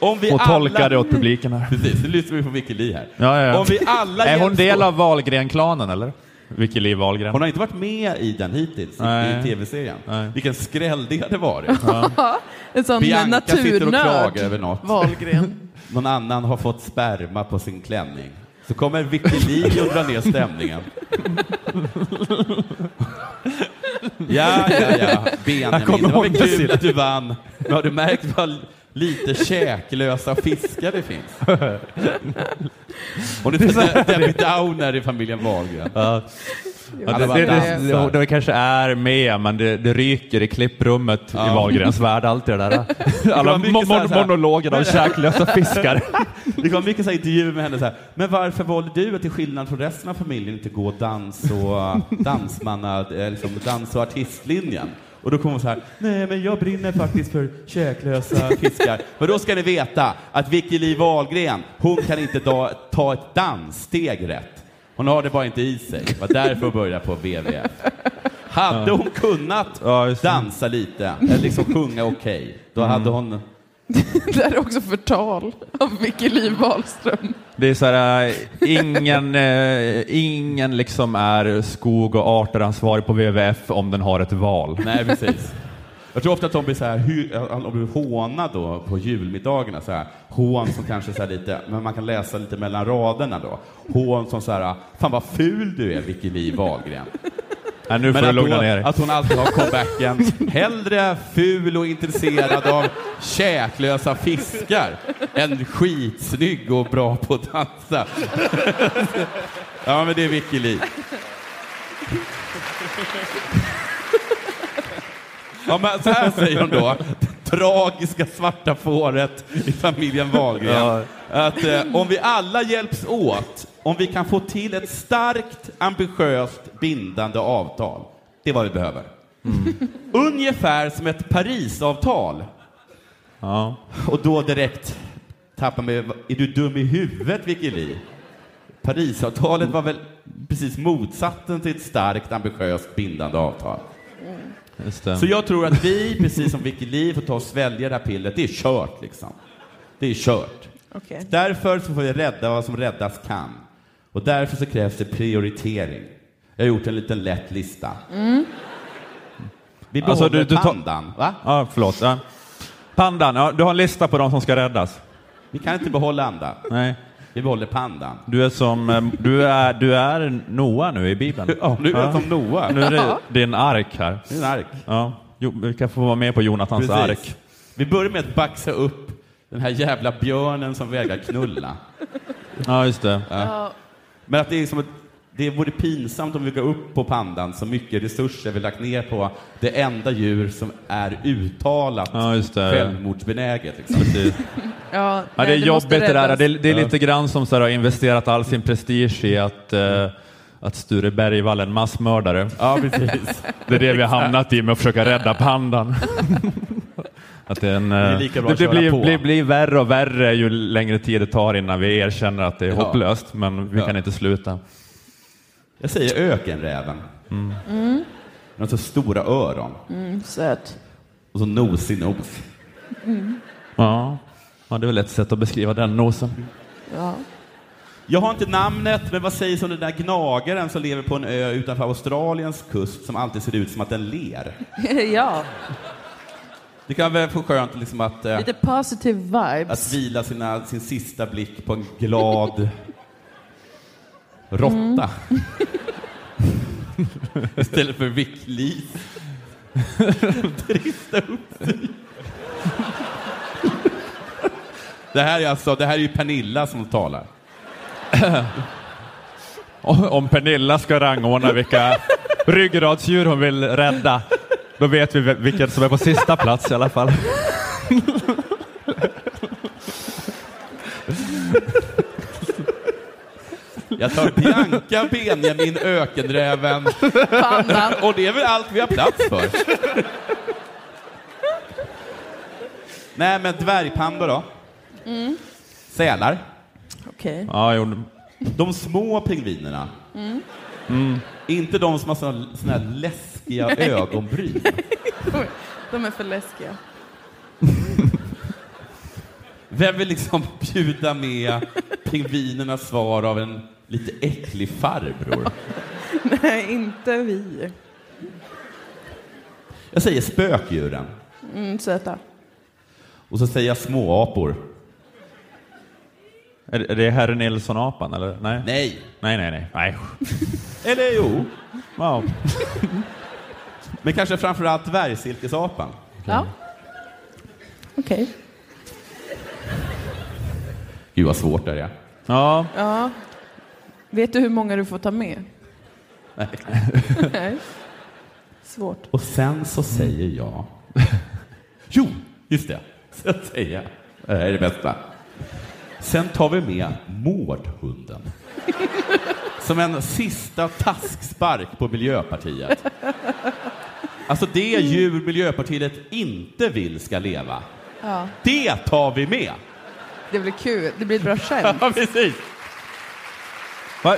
Om vi tolka alla- det åt publiken här. Precis, nu lyssnar vi på Wikileaks här. Ja, ja, ja. Om vi alla är hon del av Wahlgren-klanen eller? Wikileaks Wahlgren? Hon har inte varit med i den hittills, i- Nej. i tv-serien. Vilken skräll det hade varit. en sån Bianca sitter och naturnörd. klagar över något. Wahlgren. Någon annan har fått sperma på sin klänning. Så kommer Wikileaks och drar ner stämningen. Ja, ja, ja. Benjamin, det var väl kul att du vann. Men har du märkt vad lite käklösa fiskar det finns? Är Det här- Debbie Downer i familjen Wahlgren. Ja. Ja, det, det, det, det, kanske är med, men det, det ryker i klipprummet i Ja. Wahlgrens värld, allt det där. Alla mon- monologer av käklösa fiskar. Det kom mycket så här intervjuer med henne så här, men varför valde du att till skillnad från resten av familjen inte gå dans och dansmanna, eh, liksom dans och artistlinjen? Och då kom hon så här, nej men jag brinner faktiskt för käklösa fiskar. Men då ska ni veta att Vicky Li Wahlgren, hon kan inte da, ta ett danssteg rätt. Hon har det bara inte i sig. Det var därför hon började på WWF. Hade hon kunnat dansa lite, eller liksom sjunga okej, då Mm. hade hon det här är också förtal av Vicky Liv Wahlström. Det är så här, äh, ingen, äh, ingen liksom är skog och arteransvarig på WWF om den har ett val. Nej, precis. Jag tror ofta att de blir så här, de blir hånad då på julmiddagarna. Så här. Hån som kanske så här lite, men man kan läsa lite mellan raderna då. Hån som så här, fan vad ful du är, Vicky Li Wahlgren. Nej, nu får Men du att, lugna ner dig. att hon alltid har comebacken, hellre ful och intresserad av käklösa fiskar än skitsnygg och bra på att dansa. ja, men det är Vicky Li. Ja, men så här säger hon då. Det tragiska svarta fåret i familjen Wahlgren. Ja. Att eh, om vi alla hjälps åt, om vi kan få till ett starkt, ambitiöst, bindande avtal. Det är vad vi behöver. Ungefär som ett Parisavtal. Ja. Och då direkt tappar mig, är du dum i huvudet Vicky Li? Parisavtalet var väl precis motsatsen till ett starkt, ambitiöst, bindande avtal. Det. Så jag tror att vi, precis som Vicky Li, får ta och svälja det här pillret. Det är kört liksom. Det är kört. Okej. Därför så får vi rädda vad som räddas kan. Och därför så krävs det prioritering. Jag har gjort en liten lätt lista. Mm. Vi behåller Alltså, du- du pandan, va? Ja, förlåt. Ja. Pandan, ja, du har en lista på de som ska räddas. Vi kan inte behålla andan. Nej. Vi behåller pandan. Du är som, eh, du är, du är Noa nu i Bibeln. Ja, nu är jag som Noa. Nu är det din ark här. Det är en ark. Ja, jo, vi kan få vara med på Jonathans Precis. ark. Vi börjar med att baxa upp den här jävla björnen som vägrar knulla. Ja, just det. Ja. Men att det är som ett, det vore pinsamt om vi går upp på pandan så mycket resurser vi lagt ner på det enda djur som är uttalat Ja, just det. självmordsbenäget. Liksom. Precis. Ja, Ja, det är jobbigt det där. Det är, det är lite grann som så här, har investerat all sin prestige i att, eh, att Sture Bergvall är en massmördare. Ja, precis. Det är det vi har hamnat i med att försöka rädda pandan. Att det, är en, eh, Det bra det, blir, blir, blir värre och värre ju längre tid det tar innan vi erkänner att det är Ja. hopplöst, men vi Ja. kan inte sluta. Jag säger ökenräven. Mm. Mm. Den har så stora öron Mm, söt. och så nosig nos. Mm. Ja. Ja, det är väl ett sätt att beskriva den nosen. Ja. Jag har inte namnet, men vad sägs om den där gnagaren som lever på en ö utanför Australiens kust som alltid ser ut som att den ler? ja, Det kan väl få skönt liksom att, eh, lite positive vibes. att vila sina, sin sista blick på en glad råtta. Istället för vicklis. Trista upp sig. Det här är alltså, det här är ju Pernilla som talar. Om Pernilla ska rangordna vilka ryggradsdjur hon vill rädda, då vet vi vilket som är på sista plats i alla fall. Jag tar Bianca, Benjamin, Ökenräven Pandan. och det är väl allt vi har plats för. Nej, men dvärgpandor då? Mm. Sälar? Okej. Ja, jo. De små pingvinerna, Mm. Mm. inte de som har såna, såna här läskiga Nej. ögonbryn. De är för läskiga. Vem vill liksom bjuda med pingvinernas svar av en lite äcklig farbror? Nej, inte vi. Jag säger spökdjuren. Mm, söta. Och så säger jag småapor. Är är det Herre Nilsson-apan? Nej. Nej. Nej, nej, nej. nej. Eller jo. Ja. Men kanske framförallt dvärgsilkesapan. Ja. Okej. Gud vad svårt det är. Ja. Ja. Vet du hur många du får ta med? Nej. Nej. Svårt. Och sen så säger jag... Jo, just det. Sen säger jag... Det här är det bästa. Sen tar vi med mårdhunden. Som en sista taskspark på Miljöpartiet. Alltså det djur Miljöpartiet inte vill ska leva. Ja. Det tar vi med. Det blir kul. Det blir ett bra skämt. Ja, precis. Va?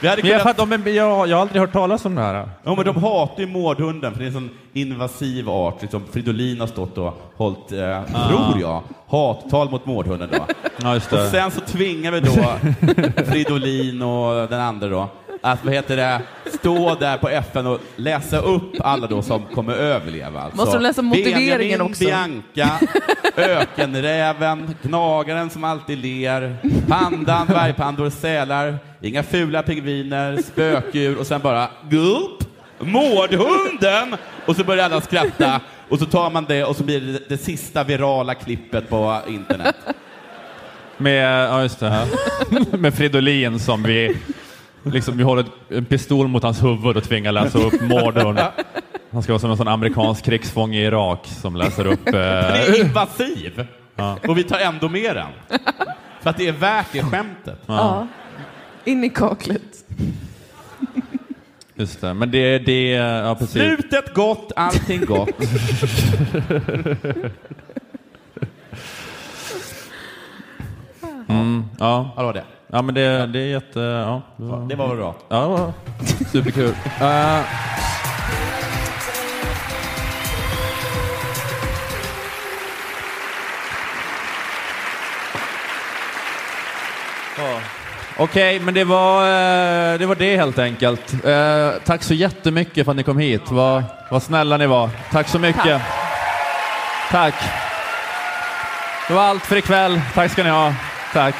Vi hade Men jag, kunnat... fattar, men jag, jag har aldrig hört talas om det här. Ja, men de hatar ju mårdhunden, för det är en sån invasiv art. Liksom, Fridolin har stått och hållit, eh, Ah. tror jag, hattal mot mårdhunden då. Ja, just det. Och sen så tvingar vi då Fridolin och den andra då att, vad heter det, stå där på FN och läsa upp alla då som kommer överleva. Alltså, Måste de läsa motiveringen Benjamin, också? Bianca, ökenräven, gnagaren som alltid ler, pandan, dvärgpandor, sälar, inga fula pingviner, spökdjur och sen bara gulp, mårdhunden! Och så börjar alla skratta och så tar man det och så blir det det sista virala klippet på internet. Med, ja just det. Med Fridolin som vi, liksom, vi håller en pistol mot hans huvud och tvingar läsa upp morden. Han ska vara som en sån amerikansk krigsfånge i Irak som läser upp... Den är Eh, invasiv ja. och vi tar ändå med den. För att det är värt det skämtet. Ja. In i kaklet. Just det, men det, det, ja precis. Slutet gott, allting gott. Mm, ja. Ja, det var det. Ja, men det, det är jätte... Ja, det var, Det var väl bra. Ja, det var superkul. Uh, Okej, men det var, eh, det var det helt enkelt. Eh, tack så jättemycket för att ni kom hit. Vad, vad snälla ni var. Tack så mycket. Tack. Det var allt för ikväll. Tack ska ni ha. Tack.